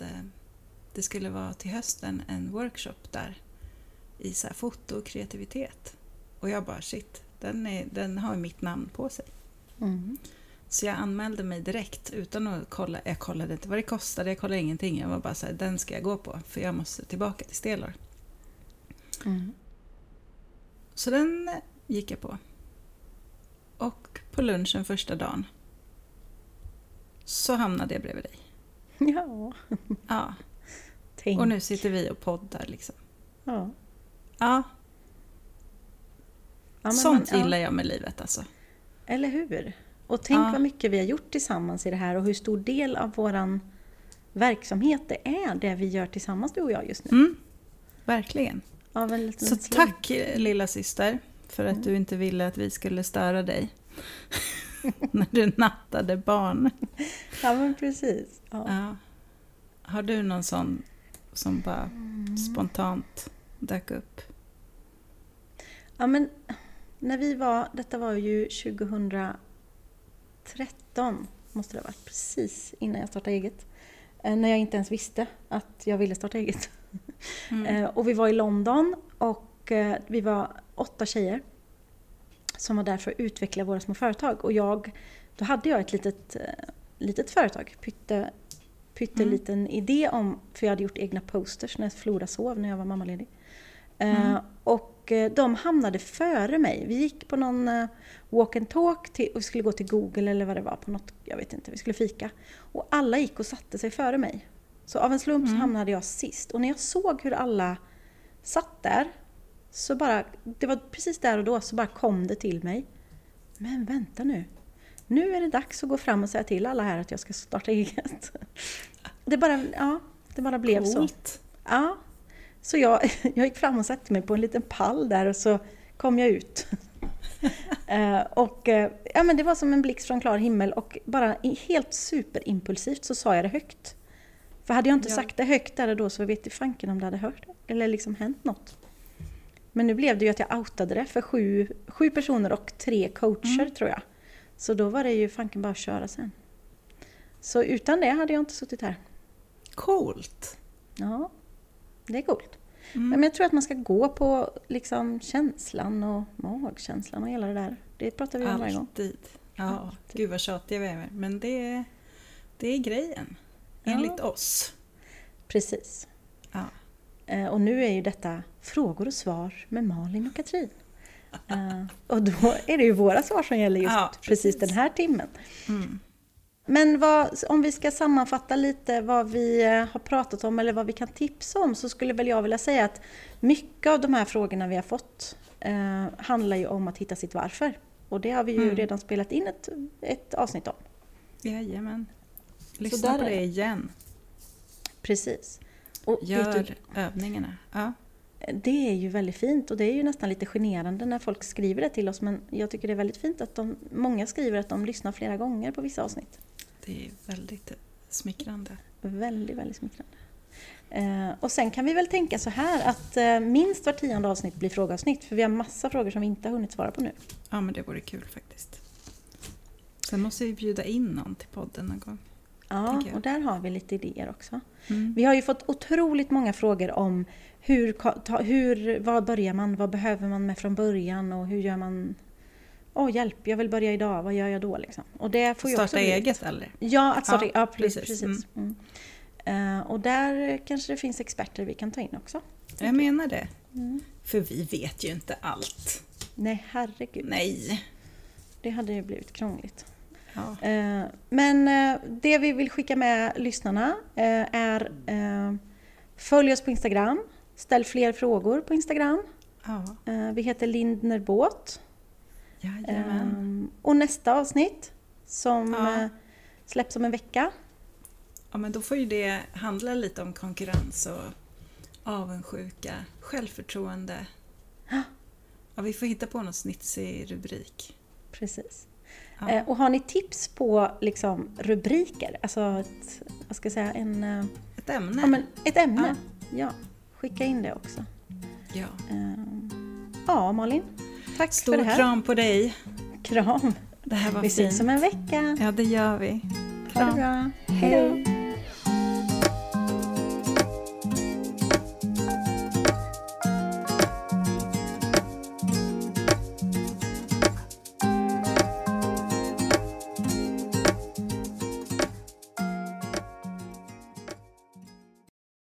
att eh, det skulle vara till hösten en workshop där i så foto och kreativitet. Och jag bara shit, den, är, den har mitt namn på sig. Mm. Så jag anmälde mig direkt utan att kolla. Jag kollade inte vad det kostade, jag kollade ingenting. Jag var bara så här, den ska jag gå på för jag måste tillbaka till Stelor. Mm. Så den gick jag på. Och på lunchen första dagen så hamnade jag bredvid dig. [laughs] Ja, Ja, tänk. och nu sitter vi och poddar liksom. Ja. Ja, Ja, sånt man- ja. gillar jag med livet alltså. Eller hur? Och tänk Ja. vad mycket vi har gjort tillsammans i det här och hur stor del av våran verksamhet det är det vi gör tillsammans du och jag just nu. Mm, verkligen. Så tack lilla syster för att du inte ville att vi skulle störa dig. [laughs] När du nattade barn. Ja men precis. Ja. Ja. Har du någon sån som bara spontant dök upp? ja men när vi var, detta var ju 2013 måste det ha varit, precis innan jag startade eget. Eh, När jag inte ens visste att jag ville starta eget. Mm. [laughs] Eh, Och vi var i London och eh, vi var åtta tjejer som var där för att utveckla våra små företag. Och jag, då hade jag ett litet, eh, litet företag, pytte, pytteliten idé om, för jag hade gjort egna posters när Flora sov när jag var mammaledig. Eh, Och eh, de hamnade före mig. Vi gick på någon walk and talk till, och vi skulle gå till Google eller vad det var på något, jag vet inte, vi skulle fika. Och alla gick och satte sig före mig. Så av en slump så hamnade jag sist. Och när jag såg hur alla satt där, så bara, det var precis där och då så bara kom det till mig. Men vänta nu. Nu är det dags att gå fram och säga till alla här att jag ska starta eget. Det bara, ja, det bara blev så. Coolt. Ja. Så jag, [laughs] jag gick fram och satte mig på en liten pall där och så kom jag ut. [laughs] Eh, och eh, ja, men det var som en blixt från klar himmel och bara helt superimpulsivt så sa jag det högt. För hade jag inte Ja. sagt det högt där och då så vet i fanken om det hade hört eller liksom hänt något. Men nu blev det ju att jag outade det för sju, sju personer och tre coacher Mm. tror jag. Så då var det ju fanken bara att köra sen. Så utan det hade jag inte suttit här. Coolt. Ja, det är coolt. Mm. Men jag tror att man ska gå på liksom känslan och magkänslan och hela det där. Det pratar vi om varje gång. Alltid. Ja, Alltid. gud vad tjatiga vi är. Men det, det är grejen. Ja. Enligt oss. Precis. Ja. Eh, Och nu är ju detta frågor och svar med Malin och Katrin. Eh, Och då är det ju våra svar som gäller just Ja, precis. precis. den här timmen. Mm. Men vad, om vi ska sammanfatta lite vad vi eh, har pratat om eller vad vi kan tipsa om så skulle väl jag vilja säga att mycket av de här frågorna vi har fått eh, handlar ju om att hitta sitt varför. Och det har vi ju Mm. redan spelat in ett, ett avsnitt om. Jajamän. Lyssna på det. igen. Precis. Och Gör du, övningarna. Ja. det är ju väldigt fint och det är ju nästan lite generande när folk skriver det till oss men jag tycker det är väldigt fint att de, många skriver att de lyssnar flera gånger på vissa avsnitt. Det är väldigt smickrande. Väldigt, väldigt smickrande. Eh, och sen kan vi väl tänka så här att eh, minst var tionde avsnitt blir frågeavsnitt för vi har massa frågor som vi inte har hunnit svara på nu. Ja, men det vore kul faktiskt. Sen måste vi bjuda in någon till podden någon gång. Ja, och där har vi lite idéer också. Mm. Vi har ju fått otroligt många frågor om hur, ta- hur, vad börjar man, vad behöver man med från början och hur gör man... Åh hjälp, jag vill börja idag, vad gör jag då liksom? Och det får också Starta bli- eget eller? Ja, att starta, Ja, ja, precis. precis. precis. Mm. Eh, och där kanske det finns experter vi kan ta in också. Jag menar det. Mm. För vi vet ju inte allt. Nej, herregud. Nej. Det hade ju blivit krångligt. Ja. Eh, Men eh, det vi vill skicka med lyssnarna eh, är Följ oss på Instagram. Ställ fler frågor på Instagram. Ja. Vi heter Lindner Båt. Jajamän. Och nästa avsnitt som Ja. släpps om en vecka. Ja, men då får ju det handla lite om konkurrens och avundsjuka, självförtroende. Ja, vi får hitta på någon snitsig rubrik. Precis. Ja. Eh, Och har ni tips på liksom, rubriker, alltså ett, vad ska jag säga, en, eh, Ett ämne. ja, men ett ämne, ja. skicka in det också. Ja. Eh, Ja, Malin. Tack Stor för det här. kram på dig. Kram. Det här var Vi fint. ses om en vecka. Ja, det gör vi. Ha det bra. Hej då.